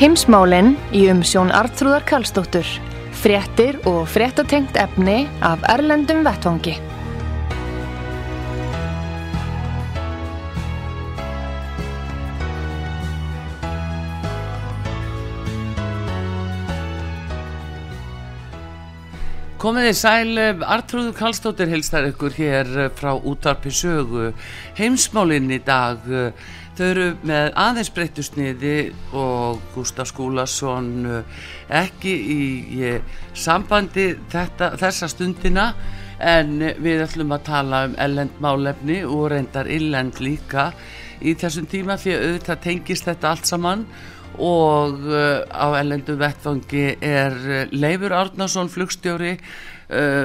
Heimsmálinn í umsjón Artrúðar Karlsdóttur. Fréttir og fréttatengt efni af Erlendum Vettvangi. Komið í sæl, Artrúður Karlsdóttir hilstar ykkur hér frá útarpi sögu. Heimsmálinn í dag, þau eru með aðeins breytusniði og Gustaf Skúlason ekki í, sambandi þetta, þessa stundina en við ætlum að tala um ellendmálefni og reyndar illend líka í þessum tíma að auðvitað tengist þetta allt saman. Og uh, á ellendu vettfangi er Leifur Árnason flugstjóri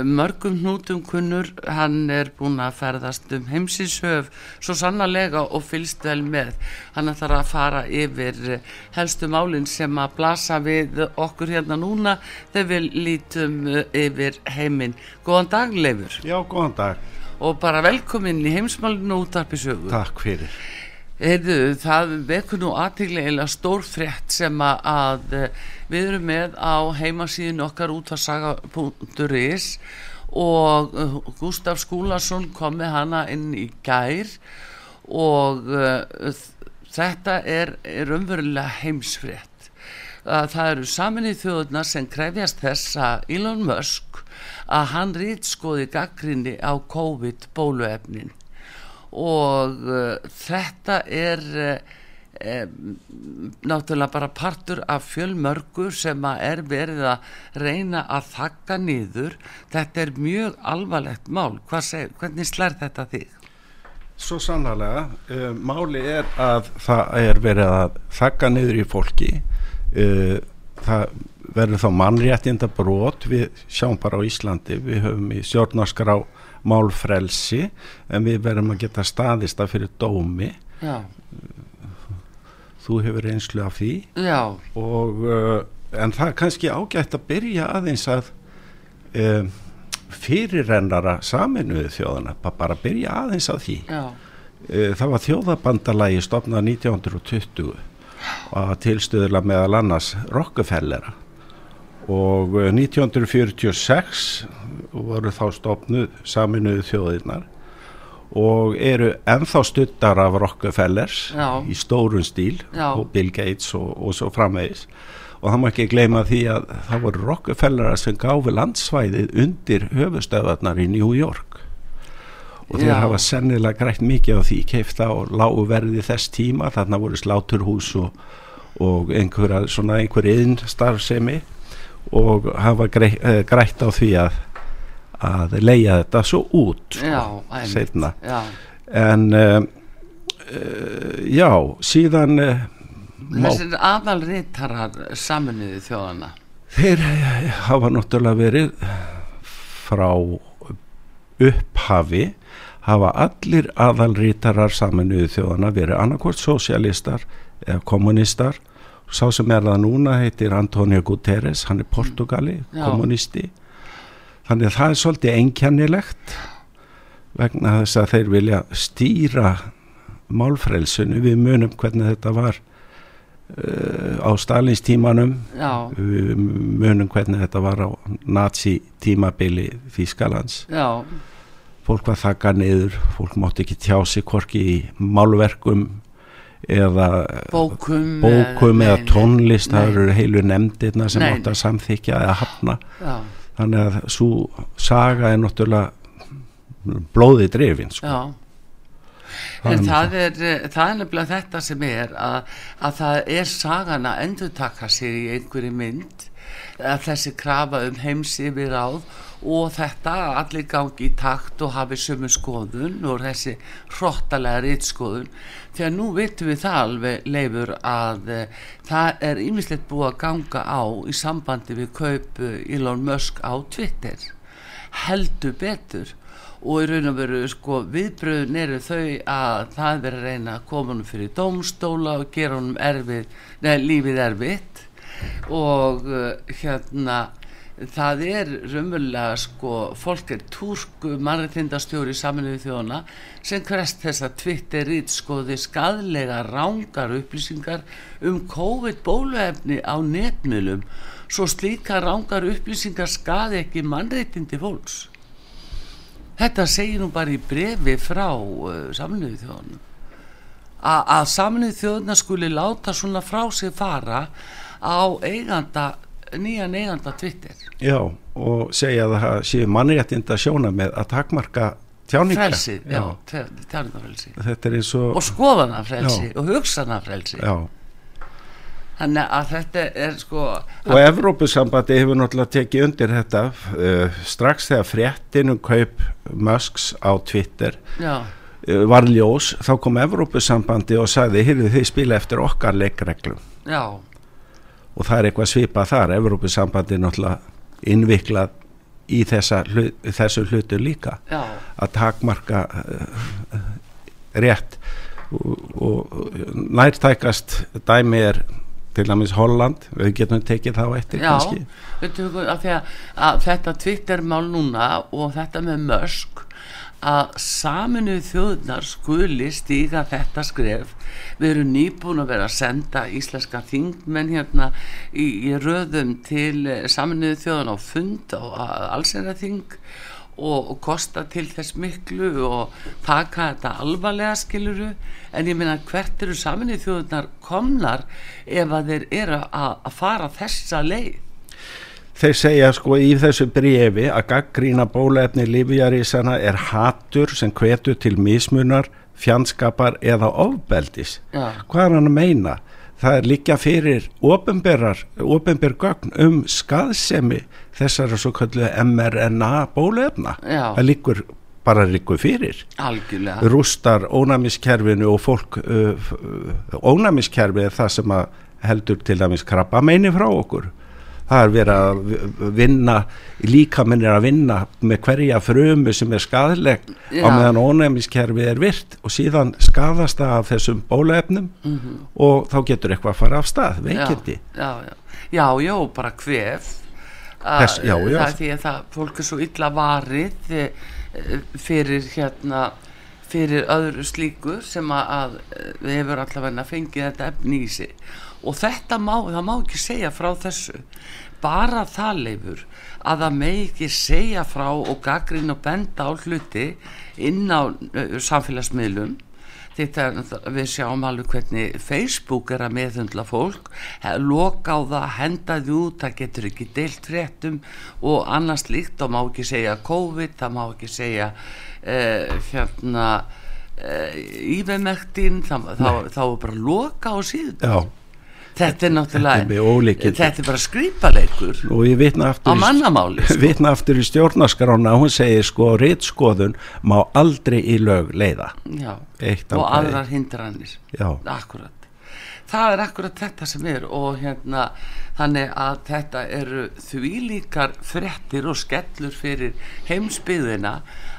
mörgum hnútum kunnur hann er búin að ferðast um heimsins-höf svo sannarlega og fylst vel með. Hann ætlar að fara yfir helstu málinn sem að blasa við okkur hérna núna þegar við lítum yfir heiminn. Góðan dag Leifur. Já, góðan dag. Og bara velkomin í heimsmálinu út af besögu Takk fyrir Heyrðu, það vekur nú aðtíklega stór frétt sem að við erum með á heimasíðin okkar útvarsaga.is og Gustaf Skúlason kom með hana inn í gær og uh, þetta er, er umverulega heimsfrétt. Það eru saminnið þjóðuna sem krefjast þess að Elon Musk að hann rýtskoði gaggrinni á COVID-bóluefnin og uh, þetta er uh, náttúrulega bara partur af fjölmörgur sem að er verið að reyna að þakka nýður þetta er mjög alvarlegt mál. Segir, hvernig slær þetta þig? Svo sannlega uh, máli er að það er verið að þakka nýður í fólki. Það verður þá mannréttinda brot við sjáum bara á Íslandi við höfum í stjórnarskrá málfrelsi en við verðum að geta staðist að fyrir dómi. Já. þú hefur einslu af því. Já. og uh, en það er kannski ágætt að byrja aðeins að um, fyrirrennara saminuðu þjóðana bara byrja aðeins að því. Uh, það var þjóðabandalagi stopnað 1920 og tilstöðula meðal annars Rockefellera og 1946 voru þá stopnuð saminuðu þjóðirnar og eru ennþá stuttar af Rockefellers Já. í stórun stíl Já. og Bill Gates og, og svo framvegis og það má ekki gleyma því að það voru Rockefellera sem gáfi landsvæðið undir höfustöðarnar í New York og þeir Já. hafa sennilega grætt mikið á því keifta og lágu verði þess tíma þarna voru sláturhús og, og einhverja svona einhver einn starfsemi og hafa uh, grætt á því að að leia þetta svo út sko, Já, seinna. Já. en uh, uh, já, síðan uh, Þessir aðalritarar saminuðu þjóðana þeir eh, hafa náttúrulega verið frá upphafi hafa allir aðalrítarar saminuðu þjóðana verið annarkvort sósialistar eða kommunistar sá sem er það núna heitir Antonio Guterres, hann er Portugali Já. kommunisti þannig að það er svolítið einkjannilegt vegna þess að þeir vilja stýra málfrelsinu. Við munum hvernig þetta var uh, á Stalins tímanum. Já, við munum hvernig þetta var á nazi tímabili Þýskalands. Já, fólk var þakka niður, fólk mátti ekki tjá sig hvorki í málverkum eða bókum bókum eða nei, tónlist það nei. eru heilu nefndirna sem átti að samþykja eða hafna. Já, þannig að svo saga er náttúrulega blóði drefin sko. Það En það er, það er nefnilega þetta sem er að, að það er sagan að endur taka sér í einhverju mynd að þessi krafa um heims yfir ráð og þetta allir gangi í takt og hafi sömu skoðun og þessi hrottalega rýtskoðun því að nú veitum við það alveg leifur að e, það er ýmislegt búið að ganga á í sambandi við kaupu Elon Musk á Twitter. Heldur betur. Og í raun og veru sko viðbröðun eru þau að það verður að reyna að koma honum fyrir domstóla og gera neða lífið erfitt. Og uh, hérna það er raunverulega sko fólk er túrku mannreitindastjóri í saminuðu þjóna sem hverst þess að Twitter rít skoði skadlega rángar upplýsingar um COVID bóluefni á netmjölum svo slíka rángar upplýsingar skadi ekki mannreitindi fólks. Þetta segir nú bara í brefi frá uh, saminuðu þjóðunum að saminuðu þjóðuna skuli láta svona frá sig fara á eiganda nýjan eiganda Twitter. Já, og segja að það séu mannréttinda sjóna með að takmarka tjáninga Frelsi, já, já. tjáningafrelsi Þetta er eins og Og skoðanafrelsi og hugsanafrelsi. Já. Þannig að þetta er sko Og Evrópusambandi hefur náttúrulega tekið undir þetta uh, strax þegar fréttinum kaup Musks á Twitter uh, var ljós, þá kom Evrópusambandi og sagði, heyrðu þið spila eftir okkar leikreglum. Já og það er eitthvað svipað þar. Evrópusambandi náttúrulega innviklað í þessa, þessu hlutu líka. Já. að takmarka uh, rétt og, og nærtækast dæmi er til dæmis Holland, við getum tekið þá eftir Já, kannski. Að þetta Twitter-mál núna og þetta með Musk að saminuð þjóðnar skuli stíga þetta skref. Við erum nýbúin að vera að senda íslenska þingmenn hérna í, í röðum til saminuð þjóðan á fund á allsera þing og, og kosta til þess miklu og taka þetta alvarlega skiluru en ég minna hvert eru saminuð þjóðnar komnar ef að þeir eru að, að fara þessa leið Þeir segja sko í þessu brefi að gaggrína bólefni lífjarísana er hatur sem hvetur til mismunar, fjandskapar eða ofbeldis. Já. Hvað er hann að meina? Það er líka fyrir ofinberr gögn um skaðsemi þessara svo kallu mRNA bólefna. Já. Það líkur bara líkur fyrir. Algjörlega. Rústar ónæmiskerfinu og fólk, uh, ónæmiskerfi er það sem heldur til dæmis krabba meini frá okkur það er verið að vinna líka minnir að vinna með hverja frumu sem er skadaleg á meðan ónæmiskerfi er virt og síðan skadast það af þessum bólaefnum mm -hmm. og þá getur eitthvað að fara af stað, veikindi. Já, já, já, já, bara hvef Þess, já, já. það er því að það, fólk er svo illa varið e, fyrir hérna fyrir öðru slíku sem að við hefur allavega fengið þetta efni í sig og þetta má, það má ekki segja frá þessu. Bara það leifur að það megi ekki segja frá og gaggrinn og benda á hluti inn á uh, samfélagsmiðlum. Þetta við sjáum alveg hvernig Facebook er að meðhundla fólk. Loka á það, henda því út það getur ekki deilt fréttum og annars líkt, þá má ekki segja COVID það má ekki segja uh, hérna uh, ívemektinn þá, þá, þá er bara loka á síðan Já þetta er náttúrulega þetta er, þetta er bara skrýpaleikur á mannamáli sko. vitna aftur í stjórnaskrána hún segir sko réttskoðun má aldrei í lög leiða. Já, og aðrar hindranir. Akkurat það er akkurat þetta sem er og hérna þannig að þetta eru því líkar frettir og skellur fyrir heimsbyðina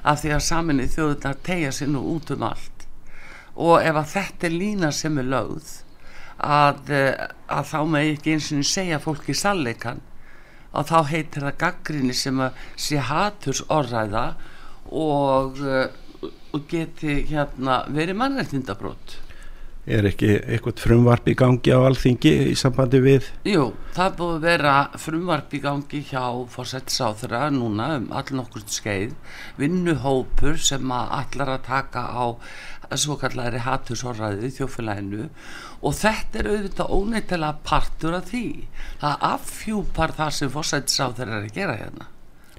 af því að saminni þjóðunar tegja sér nú út um allt. Og ef að þetta er lína sem er lögð að, að þá með ekki eins og segja fólki salleikan að þá heitir það gaggrinni sem að sé haturs orðræða og, og geti hérna verið mannreitindabrót Er ekki eitthvað frumvarp í gangi á alþingi í sambandi við? Jú, það búið að vera frumvarp í gangi hjá fórsettisáþura núna um all nokkur skeið vinnuhópur sem að allar að taka á svo kallari hattusorraði þjófélaginu og þetta er auðvitað óneitilega partur af því. Það affjúpar það sem fórsættisáþur er að gera hérna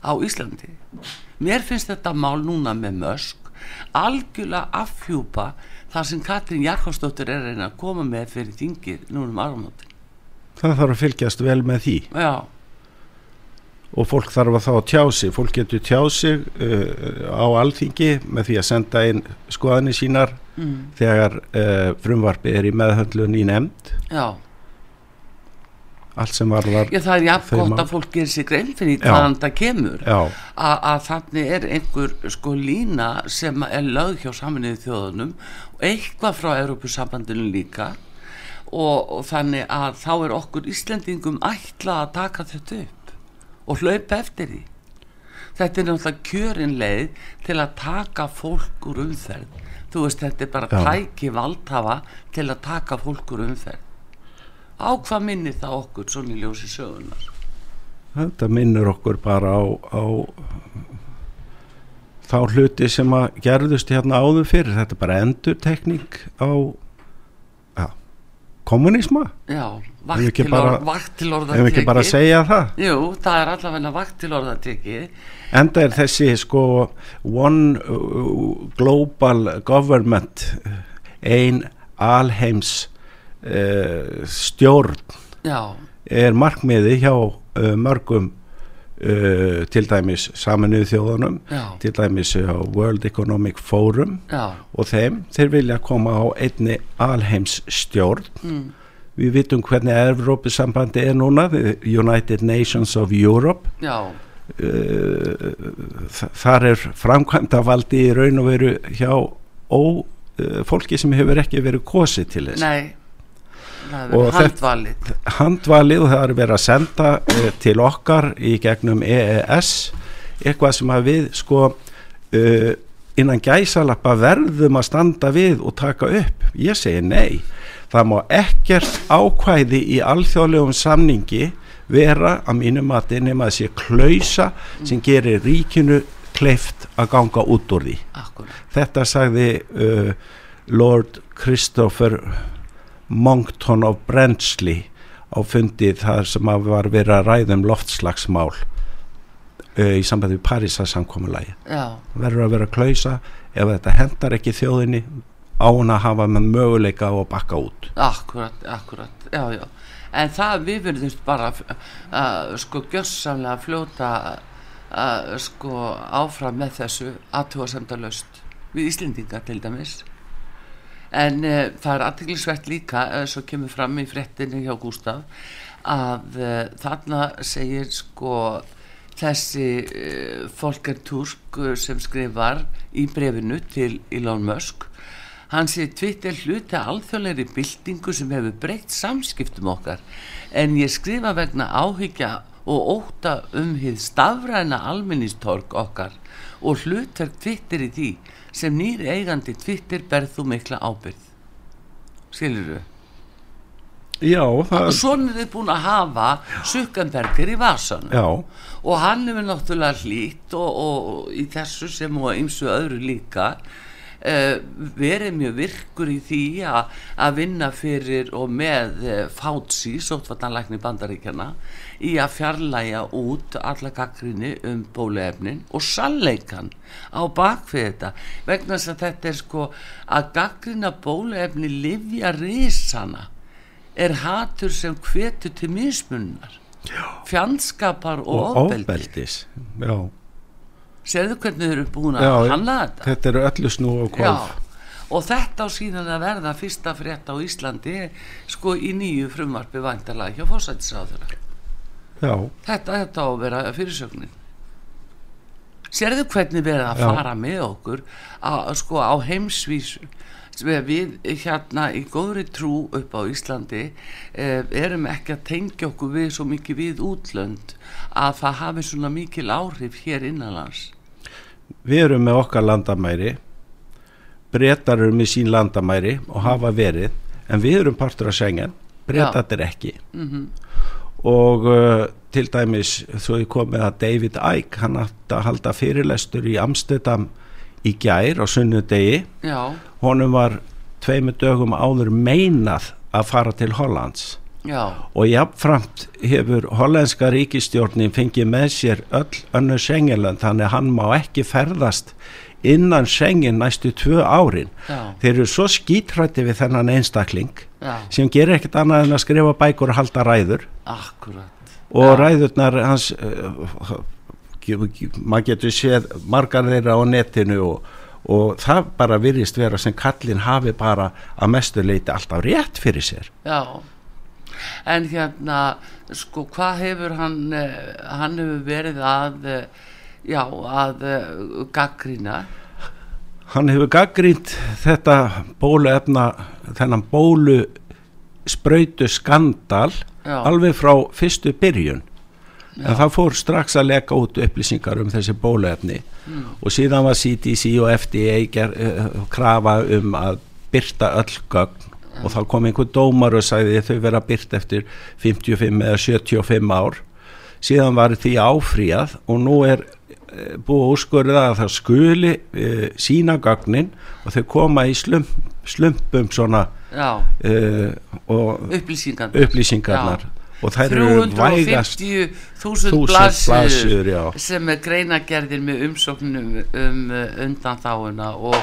á Íslandi. Mér finnst þetta mál núna með mösk algjörlega affjúpa það sem Katrín Jakobsdóttir er að koma með fyrir þingið núna um áramótin. Það þarf að fylgjast vel með því. Já og fólk þarf að þá að tjá sig. Fólk getur tjá sig uh, á alþingi með því að senda inn skoðanir sínar mm. þegar uh, frumvarpi er í meðhöndlun í nefnd. Já, allt sem varðar já, það er jafn gott að fólk gerir sig grein fyrir hvaðan það kemur. Að, að þannig er einhver sko lína sem er lögð hjá saminuðu þjóðunum og eitthvað frá Európusambandinu líka. Og, og þannig að þá er okkur Íslendingum ætla að taka þetta upp og hlaupa eftir því. Þetta er náttúrulega kjörin leið til að taka fólk úr umferð. Þú veist þetta er bara Já. tæki valdhafa til að taka fólk úr umferð. Á hvað minnir það okkur svona í ljósi sögunar þetta minnur okkur bara á, á þá hluti sem að gerðust hérna áður fyrir. Þetta er bara endurtekning á ja, kommunisma já, Ef ekki vakt til, bara- orð, vakt til orða ef ekki bara að segja það? Jú, það er allavega vakt til orðateki enda er þessi sko one uh, global government uh, ein alheims uh, stjórn Já, er markmiði hjá uh, mörgum uh, til dæmis saminuðu þjóðunum já, til dæmis á World Economic Forum já. og þeim, þeir vilja koma á einni alheims stjórn mm, við vitum hvernig Evrópusambandi er núna United Nations of Europe. Já, uh, þa- þar er framkvæmda valdi í raun og veru hjá ó, uh, fólki sem hefur ekki verið kosið til þess. Nei Og er þetta- handvalið. handvalið það er verið að senda uh, til okkar í gegnum EES eitthvað sem að við sko uh, innan gæsalappa verðum að standa við og taka upp. Ég segi nei. Það má ekkert ákvæði í alþjóðlegum samningi vera að mínum að nema að sé klausa sem gerir ríkinu kleift að ganga út úr því. Akkurat, Þetta sagði uh, Lord Christopher Monckton of Brenchley á fundið þar sem að var verið að ræða um loftslagsmál uh, í sambandi við Parísa samkomulægi. já, Verður að vera að klausa ef þetta hendar ekki þjóðinni á hún að hafa með möguleika að bakka út. akkurat, akkurat Já, já, en það við verðumst bara uh, sko gjössamlega fljóta uh, sko áfram með þessu aðtúasemdalaust við Íslendinga til dæmis en uh, það er aðteglisvert líka uh, svo kemur fram í fréttinni hjá Gústaf að uh, þarna segir sko þessi uh, Volker Turk sem skrifar í brefinu til Elon Musk hann sé Twitter hluti að alþjóðlegri byltingu sem hefur breytt samskiptum okkar. En ég skrifa vegna áhyggja og óta um hið stafræna almennistorg okkar og hlutverk Twitter í því sem nýr eigandi Twitter berð þú mikla ábyrð skilur þú? Já, það og svona er þið búin að hafa Sukkenberger í vasanum. Já, og hann hefur náttúrulega hlýtt og, og, og í þessu sem og ymsu öðru líka verið mjög virkur í því að að vinna fyrir og með uh, Fauci, sóttvartanlækni bandaríkjana í að fjarlæga út alla gaggrinni um bóluefnin og sannleikan á bakfið þetta. Vegna þess að þetta er sko að gaggrina bóluefni livja risana er hatur sem hvetur til mismunnar fjandskapar og, og ofbeldi ofbeldis. Já, Serðu hvernig þau eru búin Já, að hanna þetta? þetta eru öllu snú og kvolf. og þetta á síðan að verða fyrsta frétt á Íslandi sko í nýju frumvarpi væntalega hjá fórsættisáður Já, þetta, þetta á að vera fyrirsögnin Serðu hvernig verið að Já. fara með okkur á, sko á heimsvísu við hérna í góðri trú upp á Íslandi eh, erum ekki að tengja okkur við svo mikið við útlönd að það hafi svona mikil áhrif hér innanlands við erum með okkar landamæri. Breytar eru með sín landamæri og hafa verið en við erum partur af Schengen. Breytar er ekki. Mm og uh, til dæmis svo ég kom með að David Icke hann átti að halda fyrirlestur í Amsterdam í gær á sunnudegi. Já, honum var tveimur dögum áður meinað að fara til Hollands já, og jafnframt hefur hollenska ríkistjórnin fengið með sér öll önnur Schengenland þannig að hann má ekki ferðast innan Schengen næstu tvö árin. Já, þeir eru svo skítrætti við þennan einstakling já. sem gerir ekkert annað en að skrifa bækur og halda ræður. Akkurat. Og ræðurnar hans uh, maður getur séð margar þeirra á netinu og, og það bara virðist vera sem kallin hafi bara að mestu leiti alltaf rétt fyrir sér. Já, en hérna, sko, hvað hefur hann, eh, hann hefur verið að, eh, já, að eh, gaggrina? hann hefur gaggrínt þetta bóluefna þennan bólu sprautu skandal Já. alveg frá fyrstu byrjun. En það fór strax að leka út upplýsingar um þessi bóluefni. Og síðan var CDC og FDA ger, uh, krafa um að byrta öll gögn og þá kom einhver dómar og sagði þau vera byrt eftir 55 eða 75 ár síðan var því áfríað og nú er uh, búið úrskurða að það skuli uh, sína gögnin og þau koma í slump, slumpum svona og upplýsingarnar. upplýsingarnar og þær eru vægast 350.000 þúsund blaðsjur blaðsjur, já. sem er greinagerðir með umsóknum um uh, undan þáuna og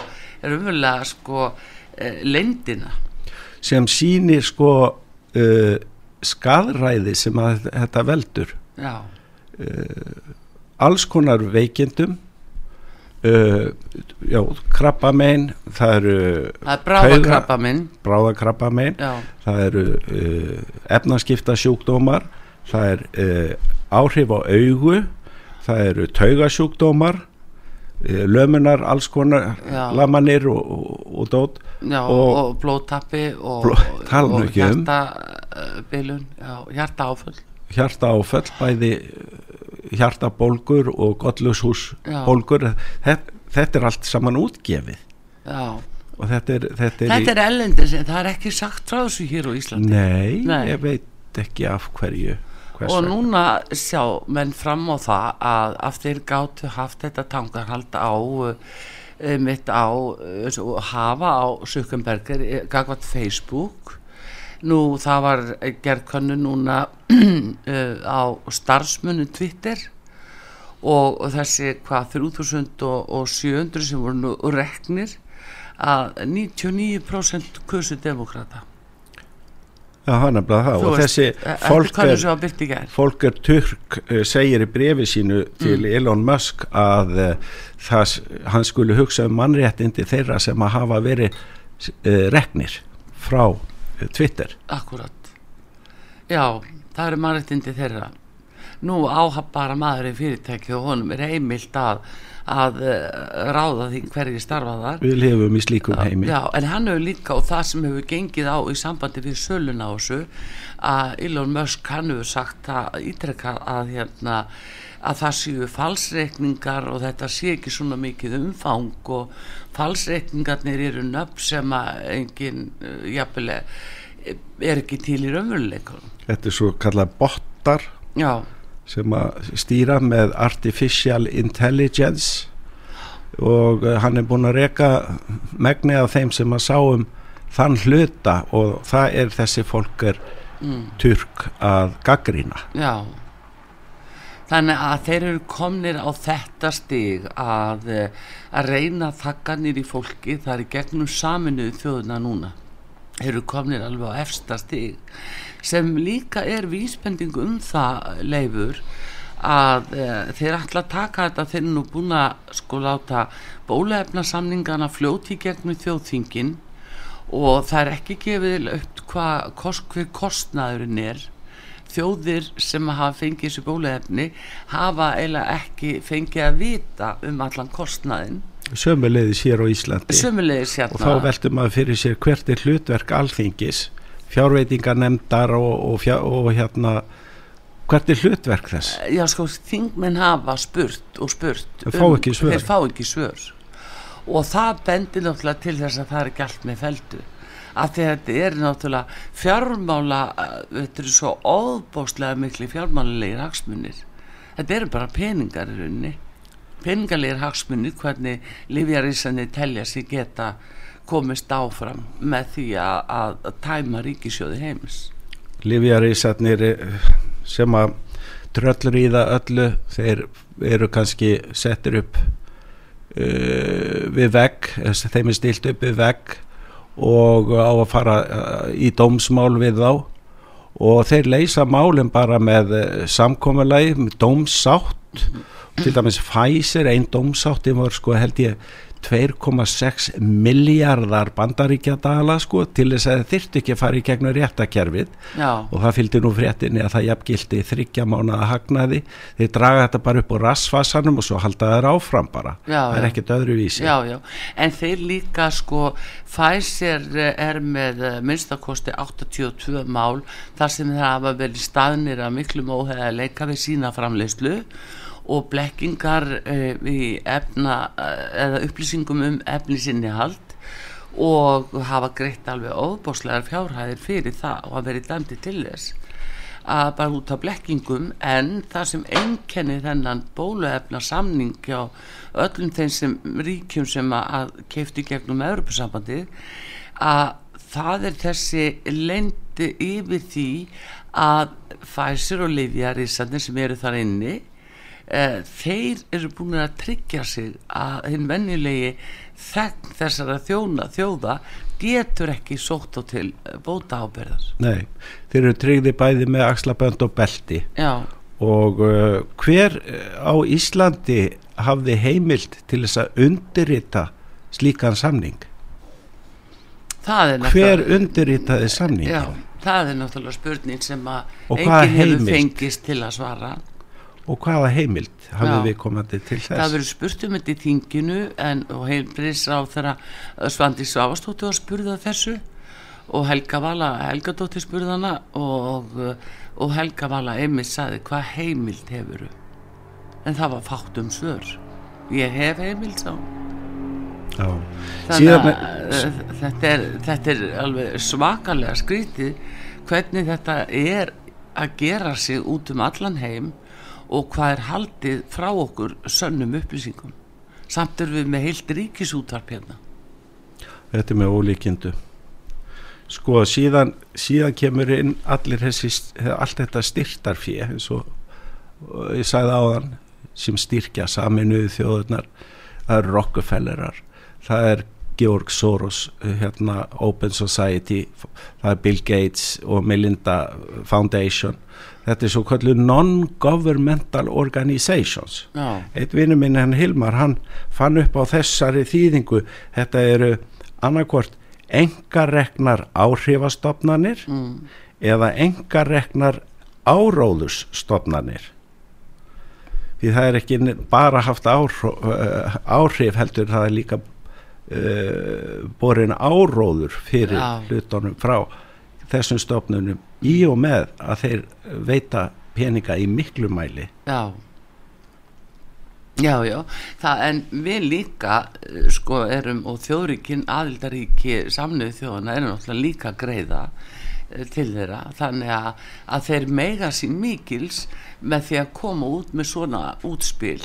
er umverulega sko lendina. Sem sýnir sko uh, skadræði sem að þetta veldur. Já, alls konar veikindum uh, já, krabbamein það eru er bráðakrabbamein. Já, það eru uh, efnaskipta sjúkdómar það er uh, áhrif á augu það eru taugasjúkdómar uh, lömunar, alls konar Já. lamanir og, og, og dót já og, Og- blóðtappi og, Bló- um. hjartabilun, já, hjarta áfull. hjarta áföll bæði hjartabólgur og gotlushús Já. bólgur þetta, þetta er allt saman útgefið Já, og þetta er þetta er, þetta er ellendis en það er ekki sagt frá þessu hér á Íslandi. nei, Nei. ég veit ekki af hverju hvers og vegna. núna sjá menn fram á það að af þeir gátu haft þetta tangarhald á uh, mitt á svo, hafa á Sökkenberger gagvat Facebook nú það var gerð könnu núna á starfsmunum Twitter og, og þessi hvað 3700 sem voru nú reknir að 99% kursu demokrata Já, það er nefnilega það. Þú og veist, þessi Þetta fólk er, gær? Volker Turk uh, segir í brefi sínu til Mm. Elon Musk að uh, það, hann skulle hugsa um mannréttindi þeirra sem að hafa verið reknir frá Twitter. Akkurat. Já, það eru mannréttindi þeirra. Nú áhaf bara maður í fyrirtæki og honum er heimilt að að uh, ráða því hverju starfa þar. Við lifum í slíkum heimi. Já, en hann hefur líka og það sem hefur gengið á í sambandi við söluna á þessu að Elon Musk hann hefur sagt að ítrekka að hérna að það séu falsreikningar og þetta sé ekki svona mikið umfang og falsreikningarnir eru nöfn sem að engin uh, jafnileg er ekki til í raunveruleikunum. þetta er svo kallað bottar. Já, sem að stýra með artificial intelligence og uh, hann er búin að reka megni af þeim sem að sáum þann hluta og það er þessi fólk er mm, turk að gaggrína já. Þannig að þeir eru komnir á þetta stig að, eh, að reyna að þakka nýr í fólki, það er í gegnum saminuðu þjóðuna núna. Þeir eru komnir alveg á efsta stig sem líka er vísbending um það leifur að e, þeir ætla að taka þetta þeir nú búin að sko láta bólaefna samningana fljóti gegnum þjóðþingin og það er ekki gefið upp hvað kost, kostnaðurinn er. Þjóðir sem hafa fengið þessu bólaefni hafa eiginlega ekki fengið að vita um allan kostnaðin sömuleiðis hér á Íslandi. Sömulegis og þá hérna veltum maður fyrir sér hvert er hlutverk alþingis fjárveitingarnemndar og, og, fjár, og hérna hvert er hlutverk þess? Já sko þingmenn hafa spurt og spurt um- Þeir fá ekki svör. þeir fá ekki svör. Og það bendir náttúrulega til þess að það er ekki allt með feldu af því að þetta er náttúrulega fjármála uh, þetta eru svo óbóstlega miklu fjármálulegir hagsmunir. Þetta eru bara peningar í rauninni. Peningalegir hagsmunir hvernig livjarísanir telja sig geta komist áfram með því að, að, að tæma ríkisjóði heims. Livjarísarnir sem að tröllur í það öllu þeir eru kannski settir upp uh, við vegg að þeim er stilt upp við vegg og á að fara í dómsmál við þá. Og þeir leysa málinn bara með samkommulagi, með dómsátt. Til dæmis Pfizer, einn dómsáttin var sko held ég 2,6 miljardar bandaríkjadala sko til þess að það þyrtti ekki að fara í gegnum réttakerfið Já. og það fylgdi nú fréttinni að það jafngildi þryggja mánuða hagnaði. Þeir draga þetta bara upp úr rassfasanum og svo halda þeir áfram bara. Já, það er ekkert öðru vísi Já, en þeir líka sko Pfizer eh, er með eh, minnstakosti 82 mál þar sem þeir hafa verið staðnir að miklu að leika við sína framleyslu og blekkingar uh, í efna uh, upplýsingum um efnisinni hald og hafa greitt alveg óbáslegar fjárhæðir fyrir það og hafa verið dæmdi til þess að bara út af blekkingum en það sem einkenni þennan bóluefna samning hjá öllum þeim sem ríkjum sem að, að keiftu gegnum Europasambandið að það er þessi lendi yfir því að Pfizer og Livia-rísarnir sem eru þar inni eh, þeir eru búin að tryggja sig að hinn venjulegi þegn þessara þjóna, þjóða getur ekki sótt á til eh, bóta ábyrðar Nei, þeir eru tryggði bæði með axlabönd og belti. Já, og uh, hver uh, á Íslandi hafði heimild til þess að undirrita slíkan samning? Er hver undirritaði samning já, það er náttúrulega spurning sem að enginn hefur fengist til að svara og hvaða heimild hafði Já. við komandi til það þess verður spurt um þetta í þinginu en og heilbriðs á þeirra Svandi Svavastóttu að spurða þessu og Helga Vala Helgadóttir spurðana og, uh, og Helga Vala einmitt saði hvað heimild hefuru en það var fátt um svör. Ég hef heimild sá. Þannig að uh, þetta er, þetta er alveg svakalega skrítið hvernig þetta er að gera sig út um allan heim og hvað er haldið frá okkur sönnum upplýsingum? Samt er við með heilt ríkisútvarp hérna. Þetta er með ólíkindu. Sko síðan, síðan kemur inn allir þessi, allt þetta styrtarfé eins og ég sagði áðan sem styrkja saminuðu þjóðurnar það er Rockefellerar það er Georg Soros hérna Open Society það er Bill Gates og Melinda Foundation þetta er svo kallu non-governmental organizations já, Eitt vinnu minn hann Hilmar, hann fann upp á þessari þýðingu, þetta eru annarkvort engareknar áhrifastofnanir mm, eða engareknar áróðusstofnanir. Því það er ekki bara haft áhrif, áhrif heldur, það er líka uh, borin áróður fyrir Já. hlutunum frá þessum stofnunum í og með að þeir veita peninga í miklu mæli. já. Já, já. Það, en við líka eh, sko erum og þjóðríkin aðildaríki samnöðu þjóðana erum náttúrulega líka greiða eh, til þeirra. Þannig að, að þeir mega sín mikils með því að koma út með svona útspil.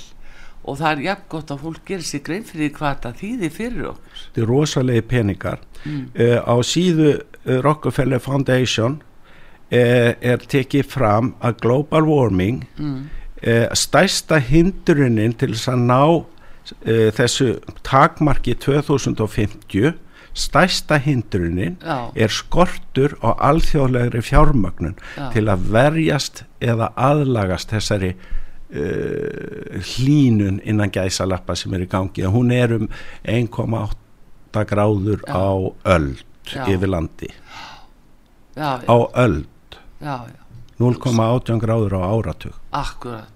Og það er jafn gott að fólk gerir sér grein fyrir hvað þetta þýðir fyrir okkur. Þetta er rosalegi peningar. Uh, á síðu Rockefeller Foundation uh, er tekið fram að global warming mm. uh, stærsta hindrunin til þess að ná uh, þessu takmarki 2050 stærsta hindrunin já, er skortur á alþjóðlegri fjármögnun Já. til að verjast eða aðlagast þessari uh, hlínun innan gæsalappa sem er í gangi og hún er um 1,8 gráður Já. á öld Já. yfir landi. Já, á öld. Já, já. 0,18 gráður á áratug. Akkurat.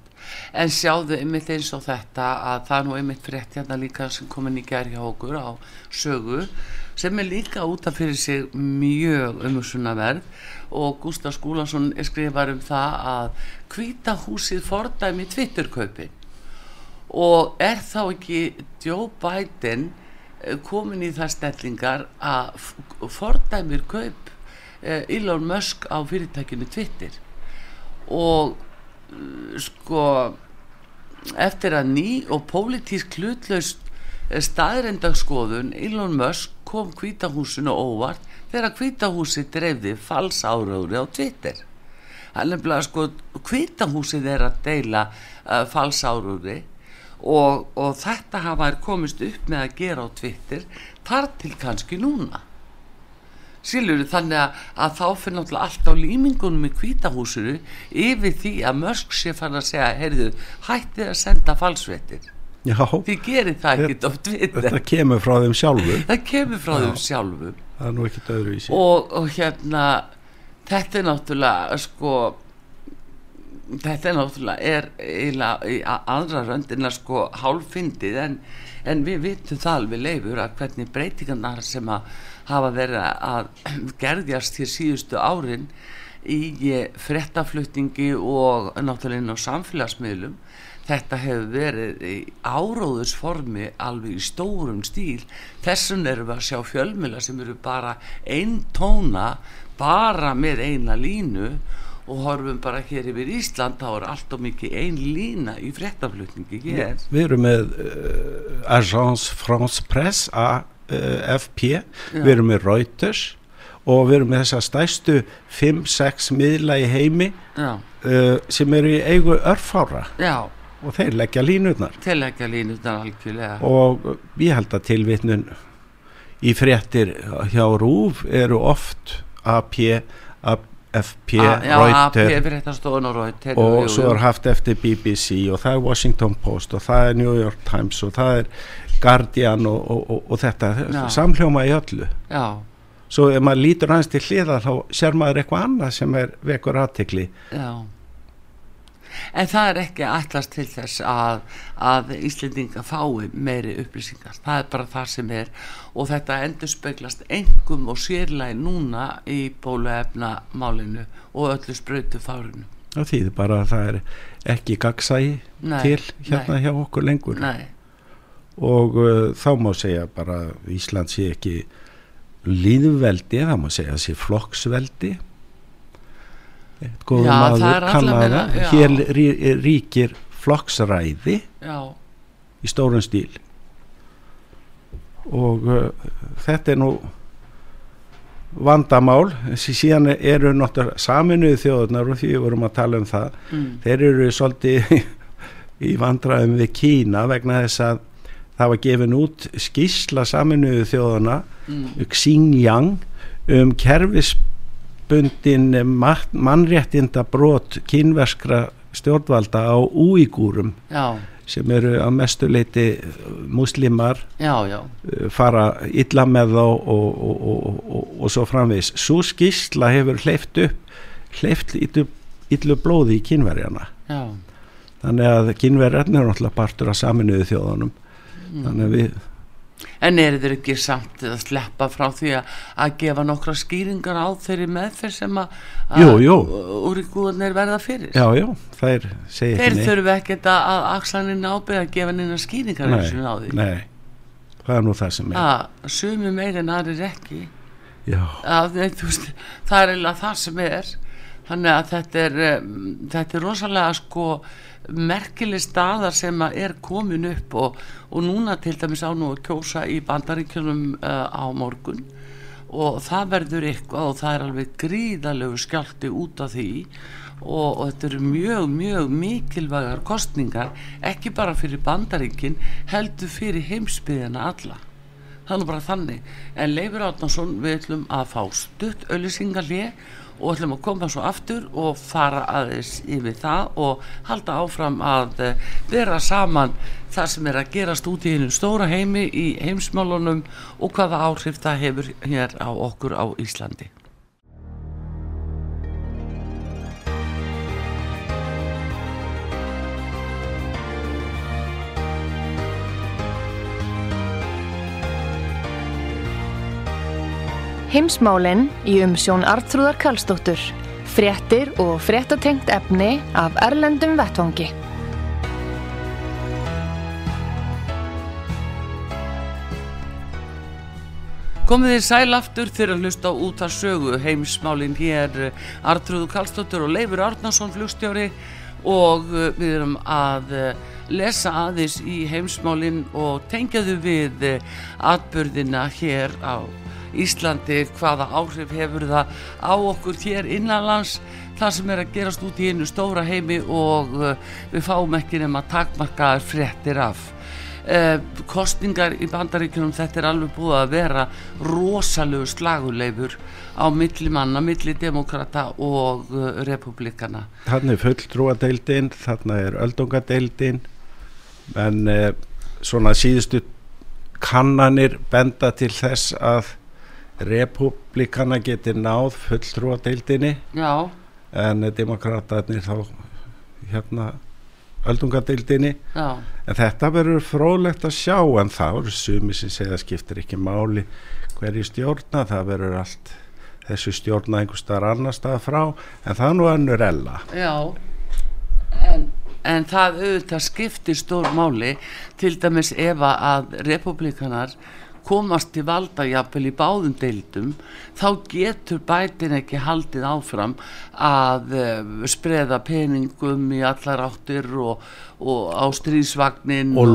En sjáðu einmitt eins og þetta að það er nú einmitt frétt hérna líka sem komin í gær hjá okkur á sögu sem er líka út af fyrir sig mjög umhersunna verð og Gustaf Skúlason skrifar um það að hvíta húsið fordæmi Twitterkaupin. Og er þá ekki Joe Biden komin í það stellingar að fordæmir kaup eh, Elon Musk á fyrirtækinu Twitter. Og uh, sko eftir að ný og pólitísk hlutlaust staðrendaskoðun Elon Musk kom kvítahúsinu óvart þegar kvítahúsi dreifði fals árauri á Twitter. Hann er bara sko kvítahúsið er að deila uh, fals árauri og, og þetta hafa þær komist upp með að gera á Twitter þar til kannski núna. Silur, þannig að, að þá fyrir náttúrulega allt á límingunum í kvítahúsinu yfir því að Mörsk sé fann að segja, heyrðu, hættið að senda falsvettir. Já, Þið gerir það ekkert oft við þetta kemur frá þeim sjálfum Það kemur frá Já. þeim sjálfum það er nú ekkert öðruvísi. Og, og hérna þetta er náttúrulega sko þetta er náttúrulega er í aðra röndina sko hálffindið en, en við vitum það alveg leifur að hvernig breytingarnar sem að hafa verið að gerðjast hér síðustu árin í eh, fréttaflutningi og náttúrulega á samfélagsmiðlum þetta hefur verið í áróðusformi alveg í stórum stíl. Þessum erum við að sjá fjölmila sem eru bara einn tóna bara með eina línu og horfum bara hér yfir Ísland þá er allt og mikið ein lína í fréttaflutningi hér. Við erum með uh, Agence France Presse AFP, við erum með Reuters og við erum með þessa stærstu 5-6 miðla í heimi uh, sem eru í eigu örfára já, og þeir leggja línutnar tilhækja línutan algjörlega. Og ég held að tilvitnun í fréttir hjá RÚV eru oft AP, AP Fréttastofun og Reuters og svo er haft eftir BBC og það er Washington Post og það er New York Times og það er Guardian og, og, og, þetta. Já. samhljóma í öllu. Já, svo ef maður lítur hans til hliða þá sér maður eitthvað annað sem er vekur aðtekli já en það er ekki ætlast til þess að, að Íslendinga fái meiri upplýsingar, það er bara það sem er. Og þetta endur speglast engum og sérlega núna í bóluefna málinu og öllu sprautu fárinu það þýðir bara að það er ekki gagsægi til hérna nei. hjá okkur lengur. Nei, og uh, þá má segja bara Ísland sé ekki líðveldi, það má segja sé flokksveldi Góður Já, maður alla kann að vega, það. já. hér rí, ríkir flokksræði já, í stórum stíl. Og uh, þetta er nú vandamál. Sí- síðan eru náttúrulega saminuðu þjóðunar og því við vorum að tala um það mm, þeir eru svolítið í vandræðum við Kína vegna þess að það var gefin út skísla saminuðu þjóðana mm, Xinjiang um kerfisbundin mannréttinda brot kínverskra stjórnvalda á úígúrum sem eru að mestu leiti muslimar já, já. uh, fara illa með þá og, og, og, og, og svo framvegis. Svo skísla hefur hleyft upp hleyft illu, illu blóði í kínverjana. Já, þannig að kínverjarnir er náttúrulega partur af saminuðu þjóðanum þannig að við En eru þeir ekki samt að sleppa frá því að, að gefa nokkra skýringar á þeirri meðferð sem að, jú. úrikúðanir verða fyrir? já, já, þær segja Þeir ekki neitt þurfu ekkert að, að aksaninn ábyrða að gefa neina skýringar eins og því. nei, það er nú það sem er Að sumi meirinn aðrir ekki. já, Að, þú veist, það er eiginlega það sem er. Þannig að þetta er, um, þetta er rosalega sko merkileg staðar sem er komin upp og, og núna til dæmis á nú að kjósa í bandaríkjunum uh, á morgun. Og það verður eitthvað og það er alveg gríðalegu skjálti út af því. Og, og þetta eru mjög, mjög mikilvægar kostningar ekki bara fyrir bandaríkin heldur fyrir heimsbyðina alla. Nú bara þannig. En Leifur Átnarsson við ætlum að fá stutt öllisingarlið og ætlum að koma svo aftur og fara aðeins yfir það og halda áfram að eh, bera saman það sem er að gerast út í einu stóra heimi í heimsmálunum og hvaða áhrif það hefur hér á okkur á Íslandi. Heimsmálinn í umsjón Artrúðar Karlsdóttur. Fréttir og fréttatengt efni af Erlendum Vettvangi. Komið þið sæl aftur fyrir að hlusta út að sögu heimsmálin hér Artrúðu Kallstóttur og Leifur Árnason flugstjóri og uh, við erum að uh, lesa aðeins í heimsmálin og tengjaðu við uh, atbyrðina hér á Íslandi, hvaða áhrif hefur það á okkur hér innanlands það sem er að gerast út í einu stóra heimi og uh, við fáum ekki nema takmarkaðar fréttir af. Eh, kostningar í bandaríkjunum þetta er alveg búið að vera rosalegu slaguleifur á milli manna, milli demokrata og uh, republikana Þannig fulltrúadeildin, þannig er öldungadeildin en svona síðustu kannanir benda til þess að republikana geti náð fulltrúadeildinni. Já, en demokrataðnir þá hérna öldungadeildinni. Já, en þetta verður fróðlegt að sjá en það eru sumi sem segja skiptir ekki máli hverju stjórna. Það verður allt þessu stjórna einhver staðar annar stað frá en það nú önnur ella. Já. En, en það auðvitað skiptir stór máli til dæmis ef að republikanar komast til valda jafnvel í báðum deildum þá getur bætin ekki haldið áfram að uh, spreða peningum í allar áttir og, og á stríðsvagnin og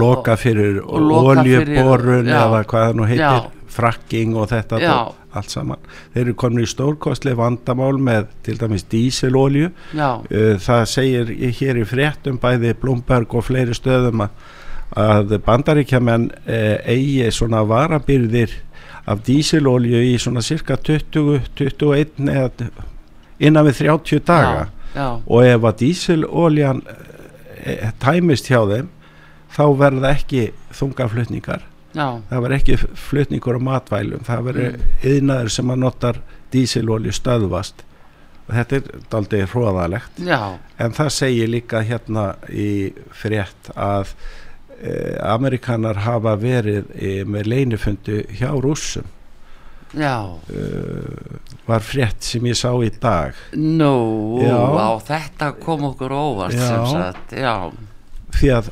og loka fyrir- oljuborun eða hvað það nú heitir Já. frakking og þetta Já. dót, allt saman þeir eru komin í stórkostlega vandamál með til dæmis díselolju Uh, það segir hér í fréttum bæði Blumberg og fleiri stöðum að, að bandaríkjamenn uh, eigi svona varabyrðir af dísilolju í svona cirka 20, 21 eða innan við 30 daga. Já, og ef að dísiloljan uh, tæmist hjá þeim þá verða ekki þungaflutningar. Já, það verður ekki flutningur á matvælum. Það verður Mm. yðnaður sem að notar dísilolju stöðvast. Og þetta er daldið hróðalegt já, En það segir líka hérna í frétt að Amerikanar hafa verið e, með leinufundu hjá rússum. já E, var frétt sem ég sá í dag. Nú, Já. á þetta kom okkur óvart Já. sem sagt, já, Því að,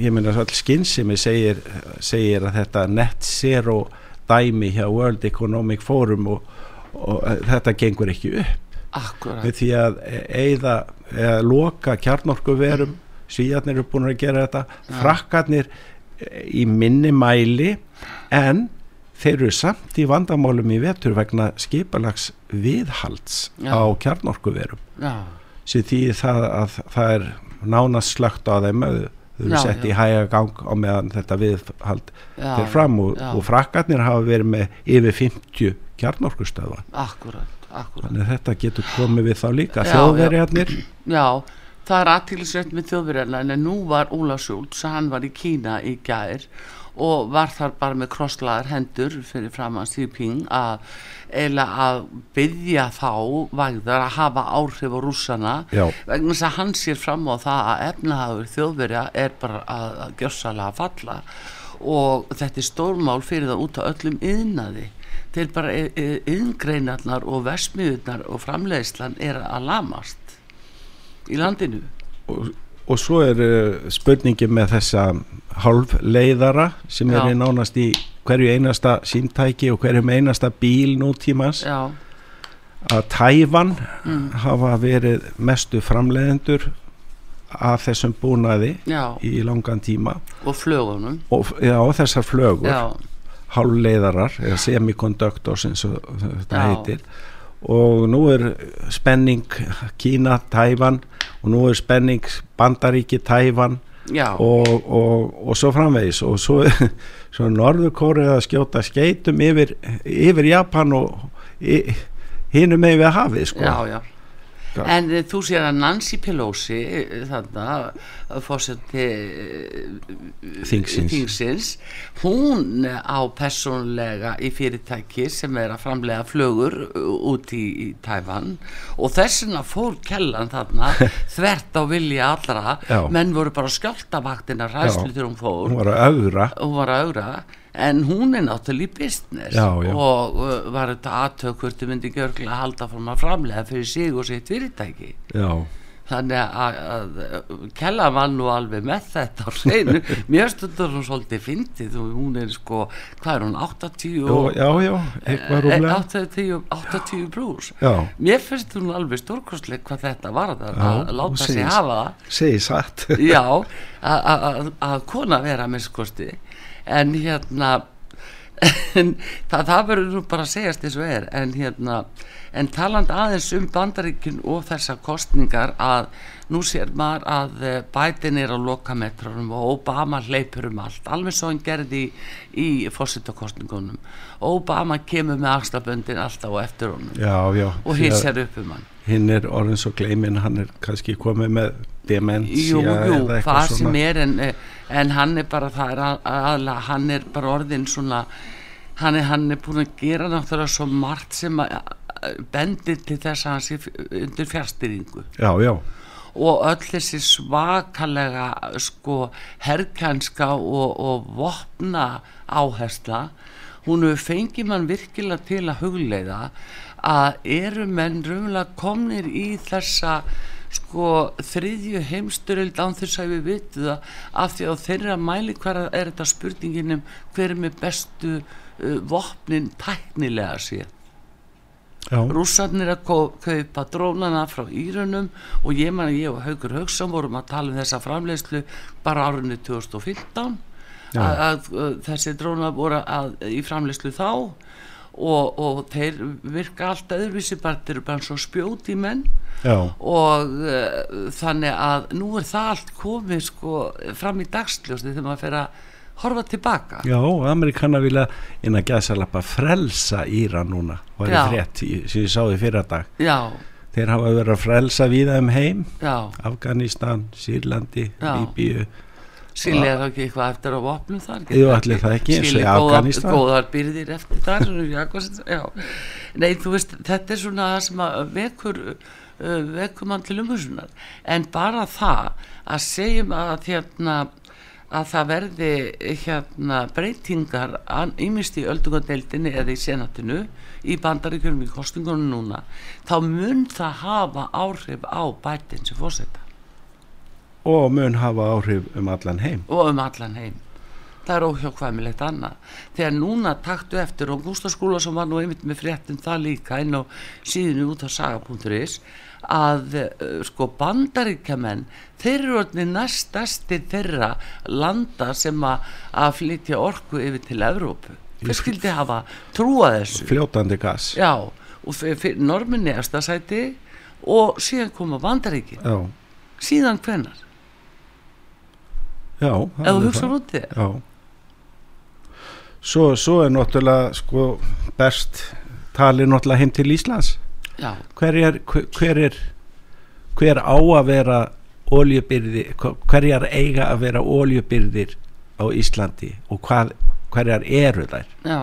ég meina, all skynsimi segir, segir að þetta net zero dæmi hjá World Economic Forum og, og þetta gengur ekki upp. akkurat, því að eigða, eða loka kjarnorkuverum, svíjarnir eru búin að gera þetta, Já. frakkarnir eh, í minni mæli en þeir eru samt í vandamálum í vetur vegna skipalags viðhalds Já. á kjarnorkuverum já, sem því það að það er nánast slögt á þeim þau eru Já, sett já. í hæga gang á meðan þetta viðhald já, fyrir fram og, já. og frakkarnir hafa verið með yfir 50 kjarnorkustöða akkurat, akkurat, þannig að þetta getur komið við þá líka Já, þjóðverjarnir já, það er aðtílisveit með þjóðverjarna en nú var Óla Schultz, hann var í Kína í gær og var þar bara með krosslaðar hendur fyrir fram að Jinping að eila að byggja þá vægðar að hafa áhrif á rússana Já. vegna þess að hann sér fram á það að efnahagur þjóðverja er bara að, að gjörsalega falla og þetta er stórmál fyrir það út á öllum yðnaði til bara yðngreinarnar og versmiðurnar og framleiðslan er að lamast í landinu. Og, og svo er uh, spurningi með þessa hálfleiðara sem Já. er nánast í hverju einasta símtæki og hverju einasta bíl nútímans. Já, að Tævan mm, hafa verið mestu framleiðendur af þessum búnaði já. í langan tíma. Og flögunum. Og já, þessar flögur. Eða semiconductors eins og þetta heitir og nú er spenning Kína, Tævan og nú er spenning Bandaríki, Tævan já, og, og, og svo framvegis. Og svo, svo Norður Kórið að skjóta skeitum yfir, yfir Japan og hinu með við hafið sko. já, já Já. En eh, þú sér að Nancy Pelosi eh, þarna fórseti Þingsins. hún eh, á persónlega í fyrirtæki sem er að framlega flögur uh, út í, í Tæfan og þessina fór kellan þarna þvert á vilja allra Já. menn voru bara skjáltavaktina ræslu þegar hún fór hún var að augra en hún er náttúrulega í business Já, já. og uh, var þetta aðtök hvort þau myndi gjörglega að halda fór maður framlega fyrir sig og sitt fyrirtæki. Já, þannig að, að, að kella var nú alveg með þetta á hreinu. Mér stundur hún svolítið fyndið og hún er sko, hvað er hún, 80 já, og já, já eitthvað eh, rúmlega. 80, 80 brús. Já, mér finnst hún alveg stórkostleg hvað þetta var að, að láta sig hafa segi satt. Já, að- kona vera að minnskosti en hérna en það, það verður nú bara að segjast eins og er. En hérna en taland aðeins um bandaríkin og þessar kostningar að nú sér maður að eh, Biden er á lokametrónum og Obama hleypur um allt. Alveg svo hann gerði í, í fórsettakostningunum Obama kemur með axlaböndin alltaf og eftir honum já, já, og að hissar upp um hann. hinn er orðin svo gleimin hann er kannski komið með demensía Jú, jú, það sem svona. er en, eh, en hann er bara það er að, aðla, hann er bara orðin svona hann er, hann er búin að gera náttúrulega svo margt sem að að bendir til þess að hann sé undir fjárstýringu já, já, og öll þessi svakalega sko herrkænska og, og vopna áhersla hún hefur fengið mann virkilega til að hugleiða að eru menn raunlega komnir í þessa sko þriðju heimsturöld án þess að við vitum það af því að þeirra mæli hver er þetta spurningin um hver er með bestu uh, vopnin tæknilega já, rússarnir að kaupa drónana frá Írunum og ég man að ég og Haugur Haugsson vorum að tala um þessa framleiðslu bara árunni 2015 Já. að, að, að þessi drónar voru að, í framleiðslu þá og, og þeir virka allt öðruvísi bara þeir eru bara svo spjóti menn. Já, og uh, þannig að nú er það allt komið sko fram í dagsljósti þegar maður fer að horfa tilbaka. Já Amerikana vilja inn að gæsa lappa frelsa Íra núna og er Já. frétt í- sem ég sá í fyrra dag. Já, þeir hafa verið að frelsa víða um heim. Já, Afganistan, Sýrlandi. Líbíu Síli er þá ekki eitthvað eftir á vopnum þar Jú, ætli það ekki, eins og í Afganistan. góðar byrðir eftir þar. Nei, þú veist, þetta er svona það sem vekur uh, vekur mann til umhugsunar en bara það að segjum að hérna að það verði hérna breytingar ímist í öldungadeildinni eða í senatinu í bandaríkjum í kostingunum núna þá mun það hafa áhrif á bætin sem fórseta og mun hafa áhrif um allan heim. Og um allan heim. Það er óhjákvæmilegt annað. Þegar núna taktu eftir og Gústaf Skúlason var nú einmitt með fréttum það líka inn á síðinu út af saga.is að uh, sko bandaríkjamenn þeir eru orðinni næstastir þeirra landa sem að, að flytja orku yfir til Evrópu. Hver skildi hafa trúa þessu? Fljótandi gas. Já og norminni efsta sæti og síðan koma bandaríki já, síðan hvenar já ef þú alveg hugsa það. út í já. Svo, svo er náttúrulega sko best talið náttúrulega heim til Íslands. Hver er hver, er hver á að vera oljubyrði, hverjar eiga að vera oljubyrðir á Íslandi og hvað, hverjar eru þær? Já.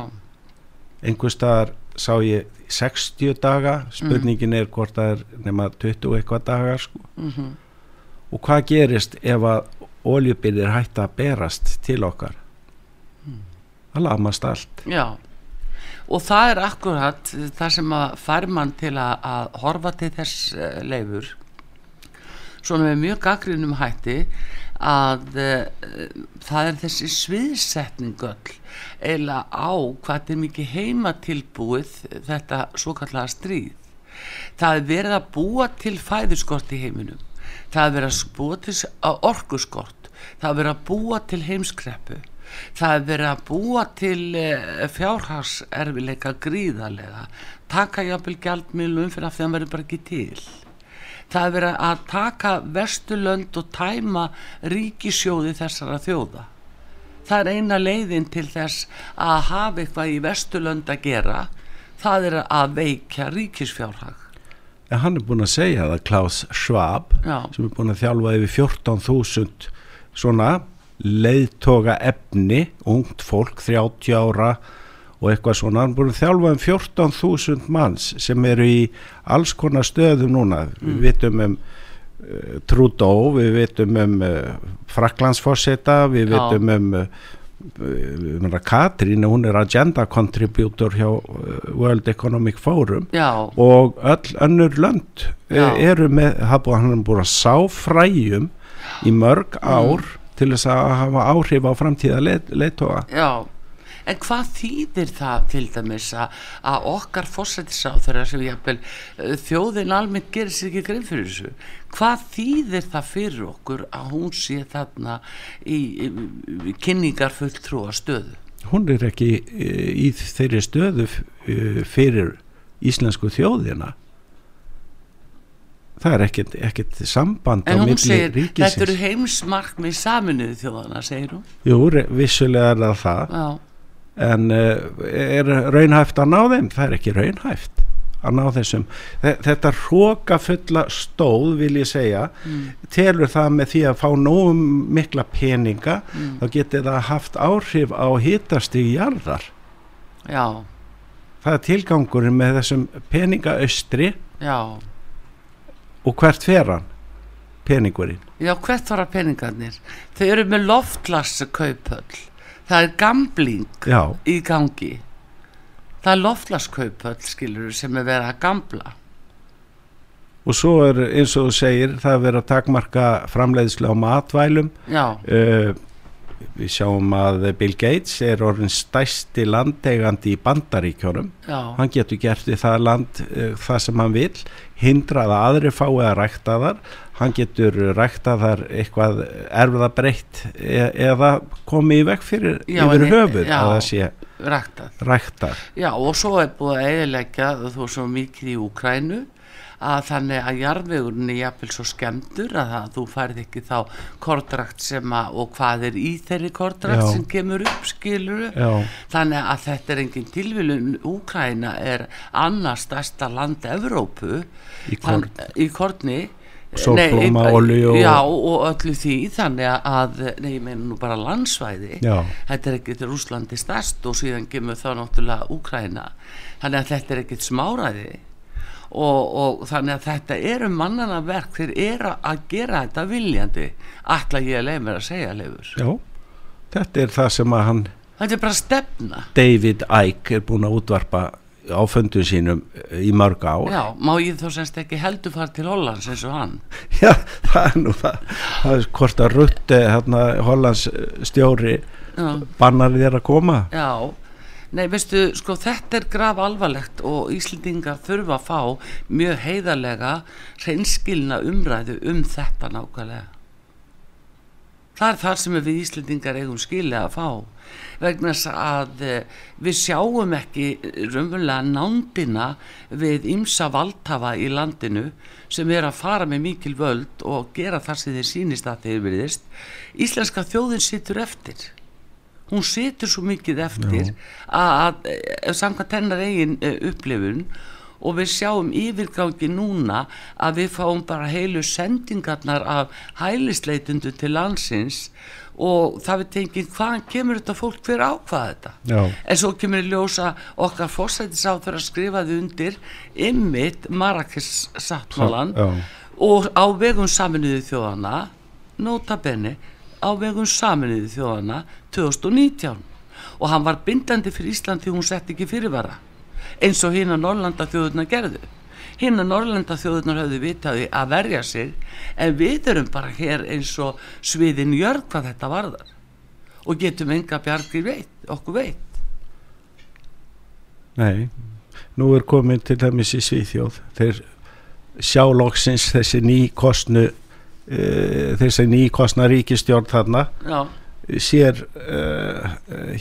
Einhver staðar sá ég 60 daga spurningin er hvort það er nema 20 og eitthvað dagar sko. mhm. Og hvað gerist ef að oljubyrðir hætta að berast til okkar. Það lamast allt. Já, og það er akkurat það sem að fær mann til að, að horfa til þess uh, leifur svona með mjög gaggrinum hætti að uh, það er þessi sviðsetning öll eila á hvað er mikið heima tilbúið þetta svo kallega stríð. Það er verið að búa til fæðuskort í heiminum það að búa til orkuskort. Það er verið að búa til heimskreppu. Það er verið að búa til uh, fjárhagserfileika gríðarlega. Taka jafnvel gjaldmiðlum fyrir að það verður bara ekki til. Það er verið að taka vesturlönd og tæma ríkisjóði þessara þjóða. Það er eina leiðin til þess að hafa eitthvað í vesturlönd að gera. Það er að veikja ríkisfjárhag en hann er búin að segja það Klaus Schwab Já. sem er búin að þjálfa yfir 14.000 svona leiðtoga efni ungt fólk, 30 ára og eitthvað svona, hann er búin að þjálfa um 14.000 manns sem eru í alls konar stöðum núna við vitum um uh, Trudeau, við vitum um uh, Fraklandsforseta, við Já. vitum um uh, Katrín, hún er agenda contributor hjá uh, World Economic Forum já, og öll önnur lönd Já. e, eru með, hafa, hann er búin að sá fræjum í mörg Mm. ár til þess að hafa áhrif á framtíða leit, leitóa já en hvað þýðir það til dæmis að, okkar fórsættisáþurra sem jafnvel eh, þjóðin almennt gerir sér ekki grein fyrir þessu? Hvað þýðir það fyrir okkur að hún sé þarna í, í, kynningar fulltrúa stöðu? Hún er ekki í, í þeirri stöðu uh, fyrir íslensku þjóðina. Það er ekkert, ekkert samband en á hún milli segir, ríkisins. Þetta eru heimsmarkmið saminuðu þjóðana, segir hún. Jú, vissulega er það það. Já, en uh, er raunhæft að ná þeim? Það er ekki raunhæft að ná þessum. Þe- þetta hróka fulla stóð vil ég segja mm, telur það með því að fá nógum mikla peninga mm, þá getur það haft áhrif á hitastig jarðar. Já, það er tilgangurinn með þessum peningaaustri já. Og hvert fer hann peningurinn? Já, hvert fara peningarnir? Þau eru með loftlass kaupöll það er gambling já, í gangi. Það er loftlasskaupöll skilur sem er verið að gambla. Og svo er eins og þú segir það er verið að takmarka framleiðslu á matvælum. Uh, við sjáum að Bill Gates er orðin stæsti landeigandi í bandaríkjónum já, hann getur gert í það land uh, það sem hann vil hindra að aðri fái að rækta þar hann getur rækta þar eitthvað erfiða breytt e eða komið í veg fyrir Já, yfir en- höfuð já. að það sé ræktað. rækta já, og svo er búið að eðilegja þú svo mikið í Úkrænu að þannig að jarðvegurinn er jafnvel svo skemmtur að það, þú færð ekki þá kordrakt sem að og hvað er í þeirri kordrakt Já. sem kemur upp skiluru já, þannig að þetta er engin tilvílun Úkræna er annars stærsta land Evrópu. Í Þann, korn í korni Sólblóma, og- já og öllu því þannig að, nei ég meina nú bara landsvæði. Já, þetta er ekkert Rúslandi stærst og síðan kemur þá náttúrulega Úkræna þannig að þetta er ekkert smáræði og, og þannig að þetta eru mannana verk þeir eru að gera þetta viljandi ætla ég leið mér að segja leifur. Já þetta er það sem að hann þetta er bara stefna. David Icke er búin að útvarpa á fundum sínum eh, í mörg ár. Já, má ég þá semst ekki heldur fara til Hollands eins og hann? Já, það er nú það, það er hvort að Rutte, hérna, Hollands eh, stjóri, já. bannar þér að koma. Já, nei veistu, sko þetta er graf alvarlegt og Íslendingar þurfa að fá mjög heiðarlega hreinskilna umræðu um þetta nákvæmlega. Það er þar sem við Íslendingar eigum skilja að fá vegna þess að eh, við sjáum ekki raunverulega nándina við ymsa valdhafa í landinu sem er að fara með mikil völd og gera það sem þeir sýnist að þeir veriðist. Íslenska þjóðin situr eftir hún situr svo mikið eftir að, að samkvæmt hennar eigin uh, upplifun og við sjáum yfirgangi núna að við fáum bara heilu sendingarnar af hælisleitundu til landsins. Og það við tengið hvaðan kemur þetta fólk fyrir ákvaða þetta? Já, en svo kemur í ljósa okkar fórsættisáþur að skrifaði undir ymmit Marrakes sáttmálan já, og á vegum saminuðu þjóðana nota benni á vegum saminuðu þjóðana 2019 og hann var bindandi fyrir Ísland því hún sett ekki fyrirvara eins og hinn að Norrlanda þjóðuna gerðu. Hinn að Norrlanda þjóðunar höfðu vitaði að verja sig en við erum bara hér eins og sviðin jörg hvað þetta varðar. Og getum enga bjargir veit, okkur veit. Nei, nú er komin til dæmis í Svíþjóð, þeir sjálóksins þessi nýkostnu, uh, þessi nýkostna ríkistjórn þarna, já, sér uh,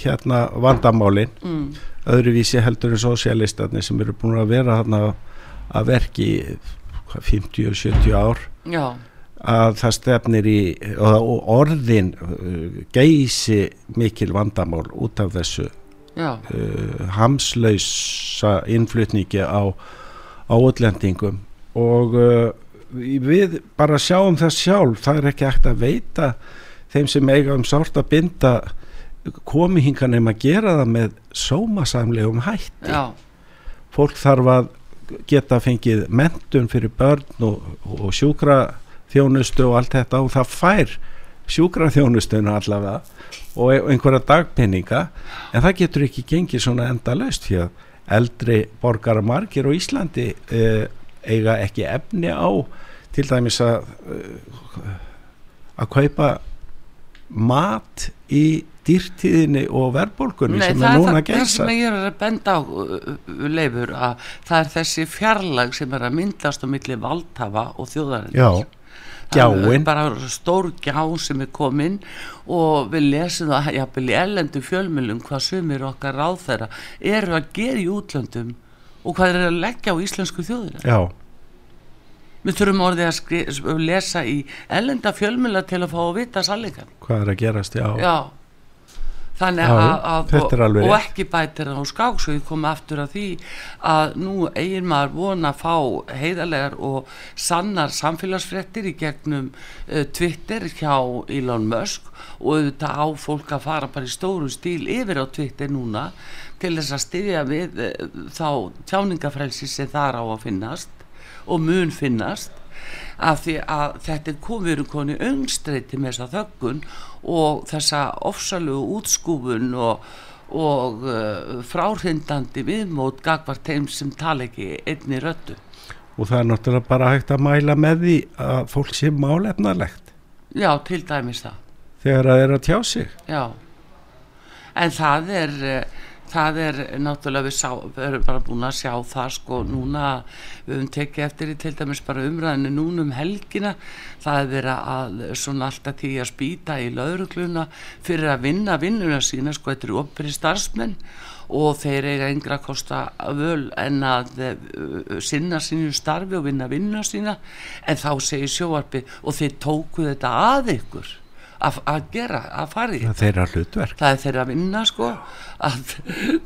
hérna vandamálin, mm, öðruvísi heldur en sosialistarnir sem eru búin að vera þarna að verki í, hvað, 50-70 ár. já, að það stefnir í og orðin uh, geysi mikil vandamál út af þessu uh, hamslausa innflutningi á, á útlendingum og uh, við bara sjáum það sjálf það er ekki hægt að veita þeim sem eiga um sárt að binda komi hinga nefn að gera það með sómasamlegum hætti. Já, fólk þarf að geta fengið mentun fyrir börn og, og sjúkra þjónustu og allt þetta og það fær sjúkra þjónustuna allavega og einhverja dagpenninga en það getur ekki gengið svona enda löst því að eldri borgara margir á Íslandi eh, eiga ekki efni á til dæmis að eh, að kaupa mat í dýrtíðinni og verðbólgunni Nei, sem það er er núna það, að það geisa sem ég er að benda á uh, uh, leifur að það er þessi fjarlag sem er að myndast á milli valdhafa og þjóðarinn Já, Gjáin. bara stór gjá sem er komin og við lesum það jafnvel í ellendu fjölmjölum hvað sumir okkar ráð þeirra eru að gera í útlöndum og hvað er að leggja á íslensku þjóðina. Já, við þurfum orðið að skri, lesa í ellenda fjölmjöla til að fá að vita sannleikan hvað er að gerast, já, já þannig að, að og, og ekki bætir það á skák svo ég kom aftur að því að nú eigin maður vona að fá heiðarlegar og sannar samfélagsfrettir í gegnum uh, Twitter hjá Elon Musk og auðvitað á fólk að fara bara í stóru stíl yfir á Twitter núna til þess að styðja við uh, þá tjáningafrelsi sem þar á að finnast og mun finnast af því að þetta er komið um koni öngstreyti með þessa þöggun og þessa ofsalugu útskúfun og, og uh, fráhrindandi viðmót gagvart þeim sem tala ekki einni röttu. og það er náttúrulega bara hægt að mæla með því að fólk sé málefnarlegt Já, til dæmis það. þegar það er að tjá sig Já. En það er, uh, það er náttúrulega við, sá, við erum bara búin að sjá það sko núna, við höfum tekið eftir í til dæmis bara umræðinu núna um helgina, það er verið að svona alltaf því að spýta í laurugluna fyrir að vinna vinnuna sína sko, þetta eru opri starfsmenn og þeir eiga yngra að kosta völ en að uh, sinna sínu starfi og vinna vinnuna sína. En þá segir sjóarpi og þeir tóku þetta að ykkur að, gera, að fara í það er þeirra hlutverk. Það er þeirra að vinna sko að,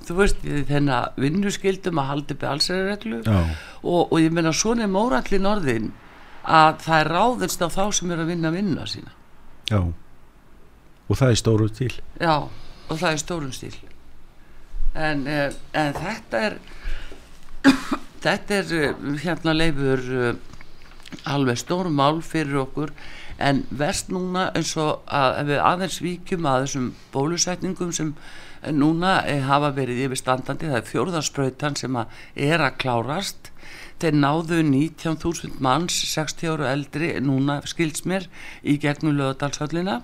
þú veist, þennan vinnuskildum að haldi upp allsæðarreglu já, og, og ég meina svona er mórallin orðin að það er ráðist á þá sem er að vinna vinna sína. Já. Og það er stóru til. Já, og það er stórum stíl. En, eh, en þetta er þetta er eh, hérna leifur eh, alveg stórum mál fyrir okkur en verst núna eins og að við aðeins víkjum að þessum bólusetningum sem núna eh, hafa verið yfirstandandi það er fjórðarsprautan sem að er að klárast. Þeir náðu 19.000 manns 60 ára eldri núna skilds mér í gegnum lögadalshöllina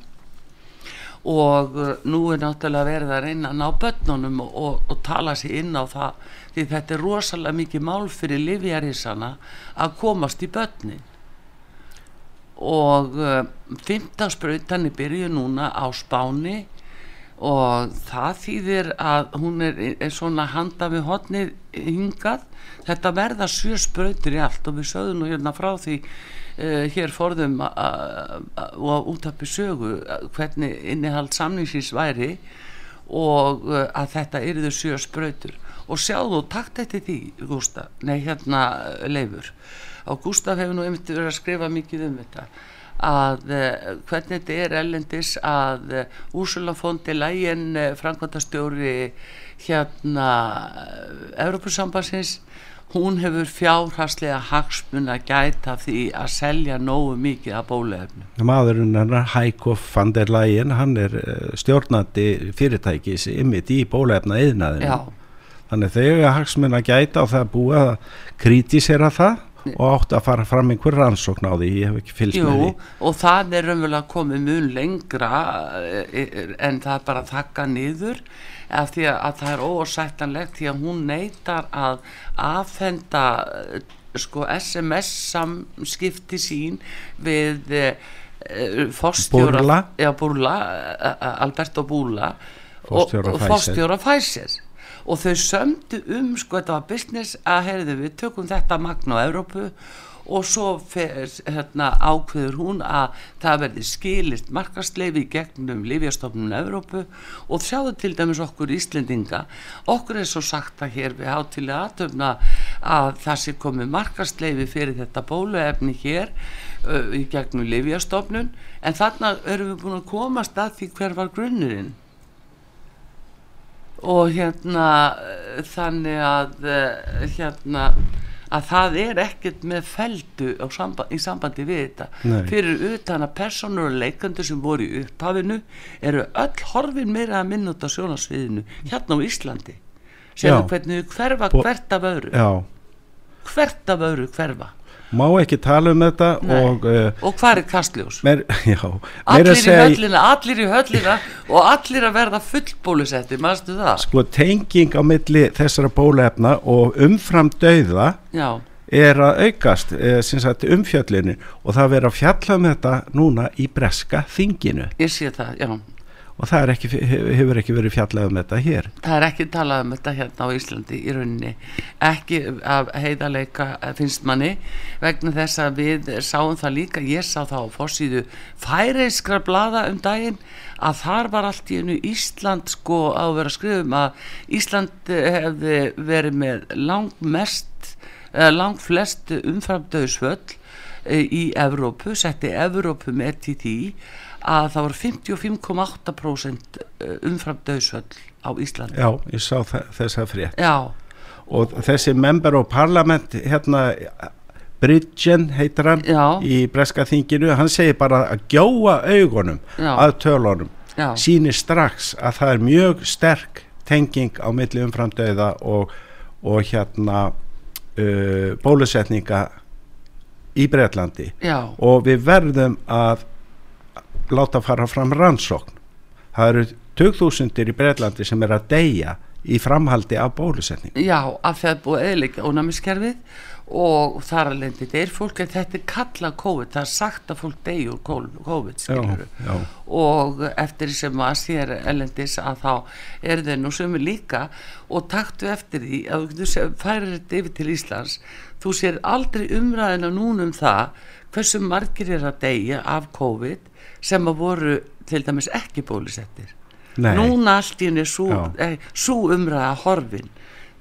og uh, nú er náttúrulega verið að reyna að ná börnunum og, og, og tala sér inn á það því þetta er rosalega mikið mál fyrir livjarísana að komast í börnin og uh, fymtasprautan er byrjuð núna á Spáni. Og það þýðir að hún er, er svona handa við hotnið hingað. Þetta verða sjö sprautur í allt og við sögðum nú hérna frá því uh, hér forðum og út af besögu hvernig innihald samningsins væri og uh, að þetta yrðu sjö sprautur og sjáðu og takt eftir því Gústaf, nei hérna Leifur og Gústaf hefur nú einmitt verið að skrifa mikið um þetta að uh, hvernig þetta er ellendis að Úrsula Fondi Lægin uh, framkvæmtastjóri hérna Európusambansins hún hefur fjárhastlega hagsmun að gæta því að selja nógu mikið af bólefnum maðurinn hennar Heiko van der Leyen hann er eh, stjórnandi fyrirtækis ymmit í bólefna yðnaðinu Já, þannig þegar hagsmenn að gæta og það er búið að kritisera það og átt að fara fram einhver rannsókn á því ég hef ekki fylgst með jú, því. og það er raunverulega komið mun lengra eh, en það er bara að þakka niður af því að það er ósættanlegt því að hún neytar að afhenda eh, sko SMS samskipti sín við uh, fórstjóra Búrla. Búrla, Alberto Búrla. Og, fórstjóra Pfizer og þau sömdu um sko þetta var business að heyrðu við tökum þetta magn á Evrópu og svo fer, hérna, ákveður hún að það verði skilist markastleifi gegnum Lífjastofnun Evrópu. Og sjáðu til dæmis okkur Íslendinga. Okkur er svo sagt að hér við hátilega aðtöfna að það sé komið markastleifi fyrir þetta bóluefni hér uh, í gegnum Lífjastofnun en þarna erum við búin að komast að því hver var grunnurinn og hérna eh, þannig að eh, hérna að það er ekkert með feldu samband, í sambandi við þetta. Nei. fyrir utan að personur og leikandur sem voru í upphafinu eru öll horfin meira að minna út á sjónasviðinu hérna á Íslandi. Sem hvernig hverfa hvert af öðru? Já, hvert af öðru hverfa má ekki tala um þetta Nei. og uh, og hvað er kastljós? mér, já, Allir í segja höllina, allir í höllina og allir að verða fullbólusetti, maðurstu það? sko tenging á milli þessara bólefna og umfram dauða er að aukast eh, sagt umfjöllinu og það verður að fjalla um þetta núna í breska þinginu Ég sé það, já. Og það ekki, hefur ekki verið fjallað um þetta hér. Það er ekki talað um þetta hérna á Íslandi í rauninni. Ekki af heiðarleika eh, finnst manni vegna þess að við sáum það líka, ég sá það á fórsíðu færeiskra blada um daginn að þar var allt í einu Ísland sko á að vera skrifum að Ísland eh, hefði verið með langmest, eða langt flest umframdauðsvöll eh, í Evrópu, setti Evrópu með til því að það var 55,8% umfram döðsvöll á Íslandi. Já, ég sá þess að frétt Já, og þessi member of parliament hérna Bridgen heitir hann Já. í breska þinginu, hann segir bara að gjóa augunum Já. að tölunum sýnir strax að það er mjög sterk tenging á milli umframdauða og, og hérna uh, bólusetninga í Breitlandi já, og við verðum að láta fara fram rannsókn. Það eru 2000 í Breitlandi sem er að deyja í framhaldi af bólusetning já, af því að búið eðlika ónæmiskerfið og þar að lendi deyr fólk en þetta er kallað COVID, það er sagt að fólk deyjur COVID, skilur já, og eftir sem að sér ellendis að þá er þeir nú sömu líka og taktu eftir því að þú færir þetta yfir til Íslands. Þú sér aldrei umræðina núna um það hversu margir er að deyja af COVID sem að voru til dæmis ekki bólusettir. Nei. núna allt í henni svo, eh, umræða horfin.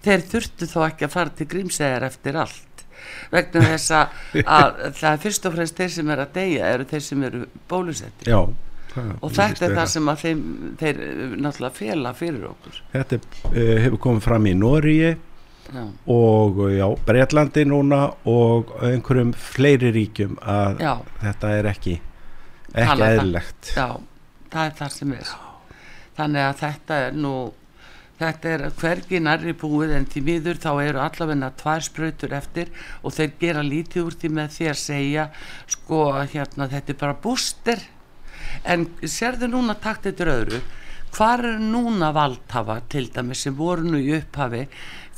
Þeir þurftu þá ekki að fara til grímsæðar eftir allt vegna þess að, að það er fyrst og fremst þeir sem er að deyja eru þeir sem eru bólusettir. Já. Og þetta er það sem að þeim, þeir eh, náttúrulega fela fyrir okkur. Þetta uh, hefur komið fram í Nóriði já, og já, Breitlandi núna og einhverjum fleiri ríkjum að já, þetta er ekki ekki eðlilegt. Já það er það sem er. Þannig að þetta er nú þetta er hvergi nærri búið en því miður þá eru allavegna tvær sprautur eftir og þeir gera lítið úr því með því að segja sko hérna þetta er bara búster en sérðu núna takt eftir öðru. Hvar er núna valdhafa til dæmis sem voru nú í upphafi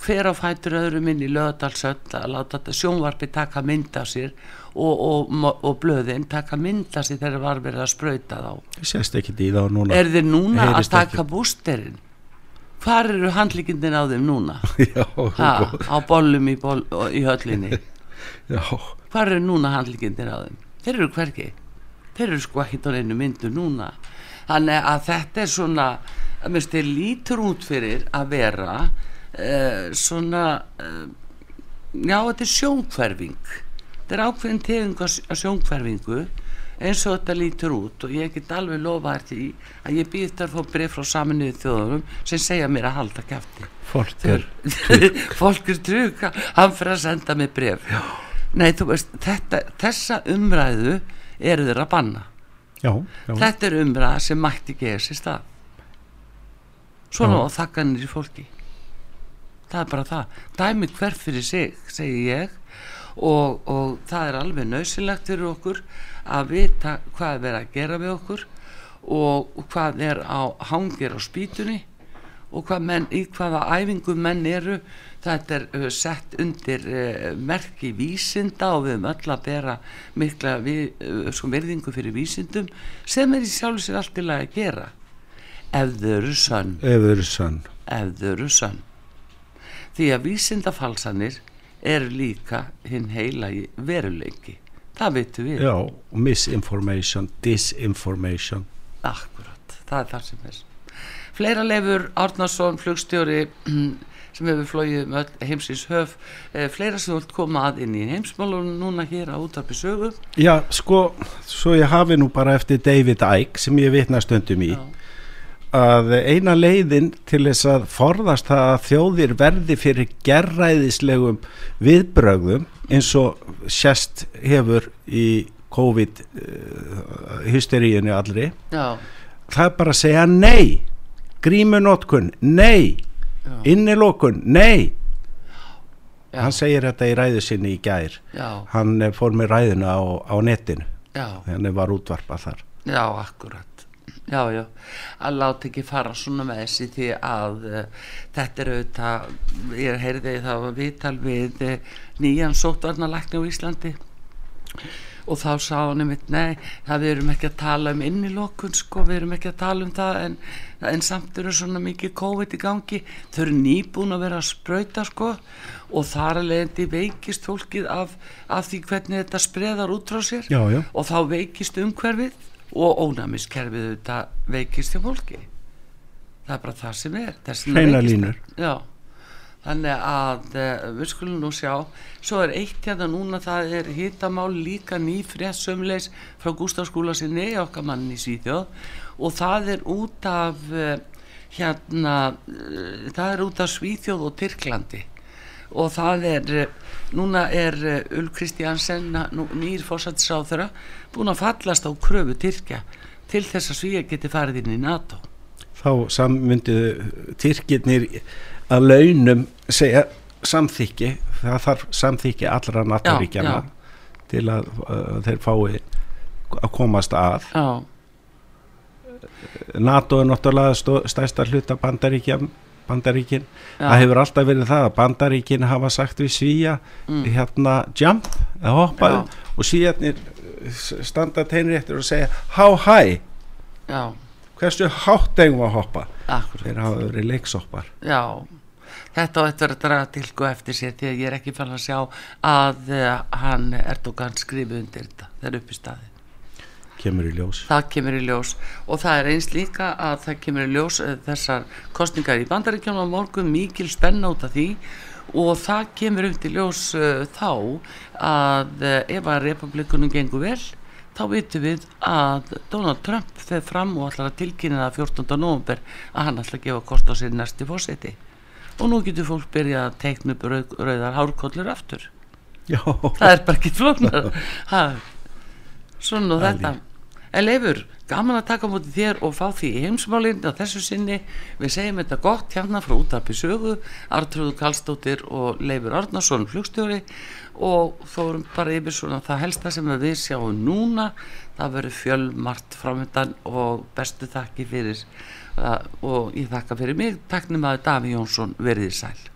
hver á fætur öðrum inn í lögadalsöld að láta þetta sjónvarpi taka mynd af sér og, og, og blöðin taka mynd af sér þegar var verið að sprauta þá. Sést ekki í þá núna. Er þeir núna að taka bústerinn? Hvar eru handlíkindin á þeim núna? Já, ha, á bollum í, boll, í höllinni? Já, hvar eru núna handlíkindin á þeim? Þeir eru hvergi þeir eru sko ekki á einu myndu núna. Þannig að þetta er svona að mér styrir lítur út fyrir að vera uh, svona uh, já þetta er sjónkverfing þetta er ákveðin tegund af sjónkverfingu eins og þetta lítur út og ég get alveg lofa þér því að ég býð að fá bref frá saminuðu þjóðunum sem segja mér að halda kæfti fólk er fólk er trygg hann fyrir að senda mig bref Já. nei þú veist þetta, þessa umræðu eru þeir að banna. Já, já, þetta er umræða sem mætti geða sér stað. Svona og þakkanir í fólki það er bara það. Dæmi hver fyrir sig segi ég. Og, og það er alveg nöðsilegt fyrir okkur að vita hvað er verið að gera við okkur og, hvað er á hangir á spýtunni og hvað menn, í hvaða æfingu menn eru. Þetta er uh, sett undir uh, merki vísinda og við höfum öll að bera mikla við, uh, sko virðingu fyrir vísindum sem er í sjálfu sér allt til að gera. Ef þau eru sönn. Ef þau eru sönn því að vísindafalsanir eru líka hinn heila veruleiki. Það veitum við. Já, misinformation, disinformation. Akkurat, það er það sem er. Fleira leifur Árnarsson flugstjóri sem hefur flóið um heimsins höf eh, fleira sem vilt koma að inn í heimsmálunum núna hér á útarpi sögu. Já, sko, svo ég hafi nú bara eftir David Icke sem ég vitna stundum í. Já. Að eina leiðin til þess að forðast það að þjóðir verði fyrir gerræðislegum viðbrögðum eins og sérst hefur í COVID uh, hysteríunni allri Já, það er bara að segja nei. Grímunótkun, nei. Já, innilokun, nei. Já, hann segir þetta í ræðu sinni í gær. Já, hann eh, fór með ræðuna á, á netinu. Þannig var útvarpað þar. Já, akkurat Já, já, að láta ekki fara svona með þessi því að uh, þetta er auðvitað, ég heyrði það að viðtal við uh, nýjan sótvarnalækni á Íslandi. Og þá sá hann einmitt, nei, það við erum ekki að tala um innilokun sko, við erum ekki að tala um það en, en samt eru svona mikið COVID í gangi, þau eru nýbúin að vera að spröyta sko og þar að leiðandi veikist fólkið af, af því hvernig þetta spreðar út frá sér. Já, já. og þá veikist umhverfið og ónæmiskerfið þetta veikist hjá fólki. Það er bara það sem er. Hreina línur. já, þannig að uh, við skulum nú sjá. Svo er eitt hérna núna það er hittamál líka nýfrétt sömleis frá Gustafskóla sinni okkar mann í Svíþjóð. Og það er út af uh, hérna uh, það er út af Svíþjóð og Tyrklandi og það er núna er Ulf Kristjánsen nýr fórsættisráþurra búin að fallast á kröfu Tyrkja til þess að Svíja geti farið inn í NATO. Þá sammyndiðu Tyrkirnir að launum segja samþykki það þarf samþykki allra NATO-ríkjana til að uh, þeir fái að komast að. Já. NATO er náttúrulega stærsta hluta bandaríkjum bandaríkin, Já. það hefur alltaf verið það að bandaríkin hafa sagt við svíja mm. hérna jump eða hoppa og svíjarnir standa teinréttur og segja how high Já. hversu hátt eigum að hoppa Akkurat. þeir hafa verið leiksoppar Já, þetta á eftir að draga tilgu eftir sér því að ég er ekki fann að sjá að uh, hann Erdogan skrifi undir þetta, það er upp í staði kemur í ljós. Það kemur í ljós. Og það er eins líka að það kemur í ljós uh, þessar kostningar í bandaríkjónum á morgun mikil spenna út af því. Og það kemur um til ljós uh, þá að uh, ef að republikunum gengur vel þá vitum við að Donald Trump feð fram og ætlar að tilkynna það 14. november að hann ætlar að gefa kost á sér næsti fórseti og nú getur fólk byrjað að teikna upp rauð, rauðar hárkollur aftur. Já. það er bara ekki flóknar svona þetta en Leifur, gaman að taka mútið þér og fá því heimsmálinn á þessu sinni. Við segjum þetta gott hérna frá útapi sögu. Artrúðu Kallstóttir og Leifur Arnarsson flugstjóri. Og fórum bara yfir svona það helsta sem við sjáum núna. Það verður fjölmart framöndan og bestu þakki fyrir uh, og ég þakka fyrir mig. Takknum að Daví Jónsson verið í sæl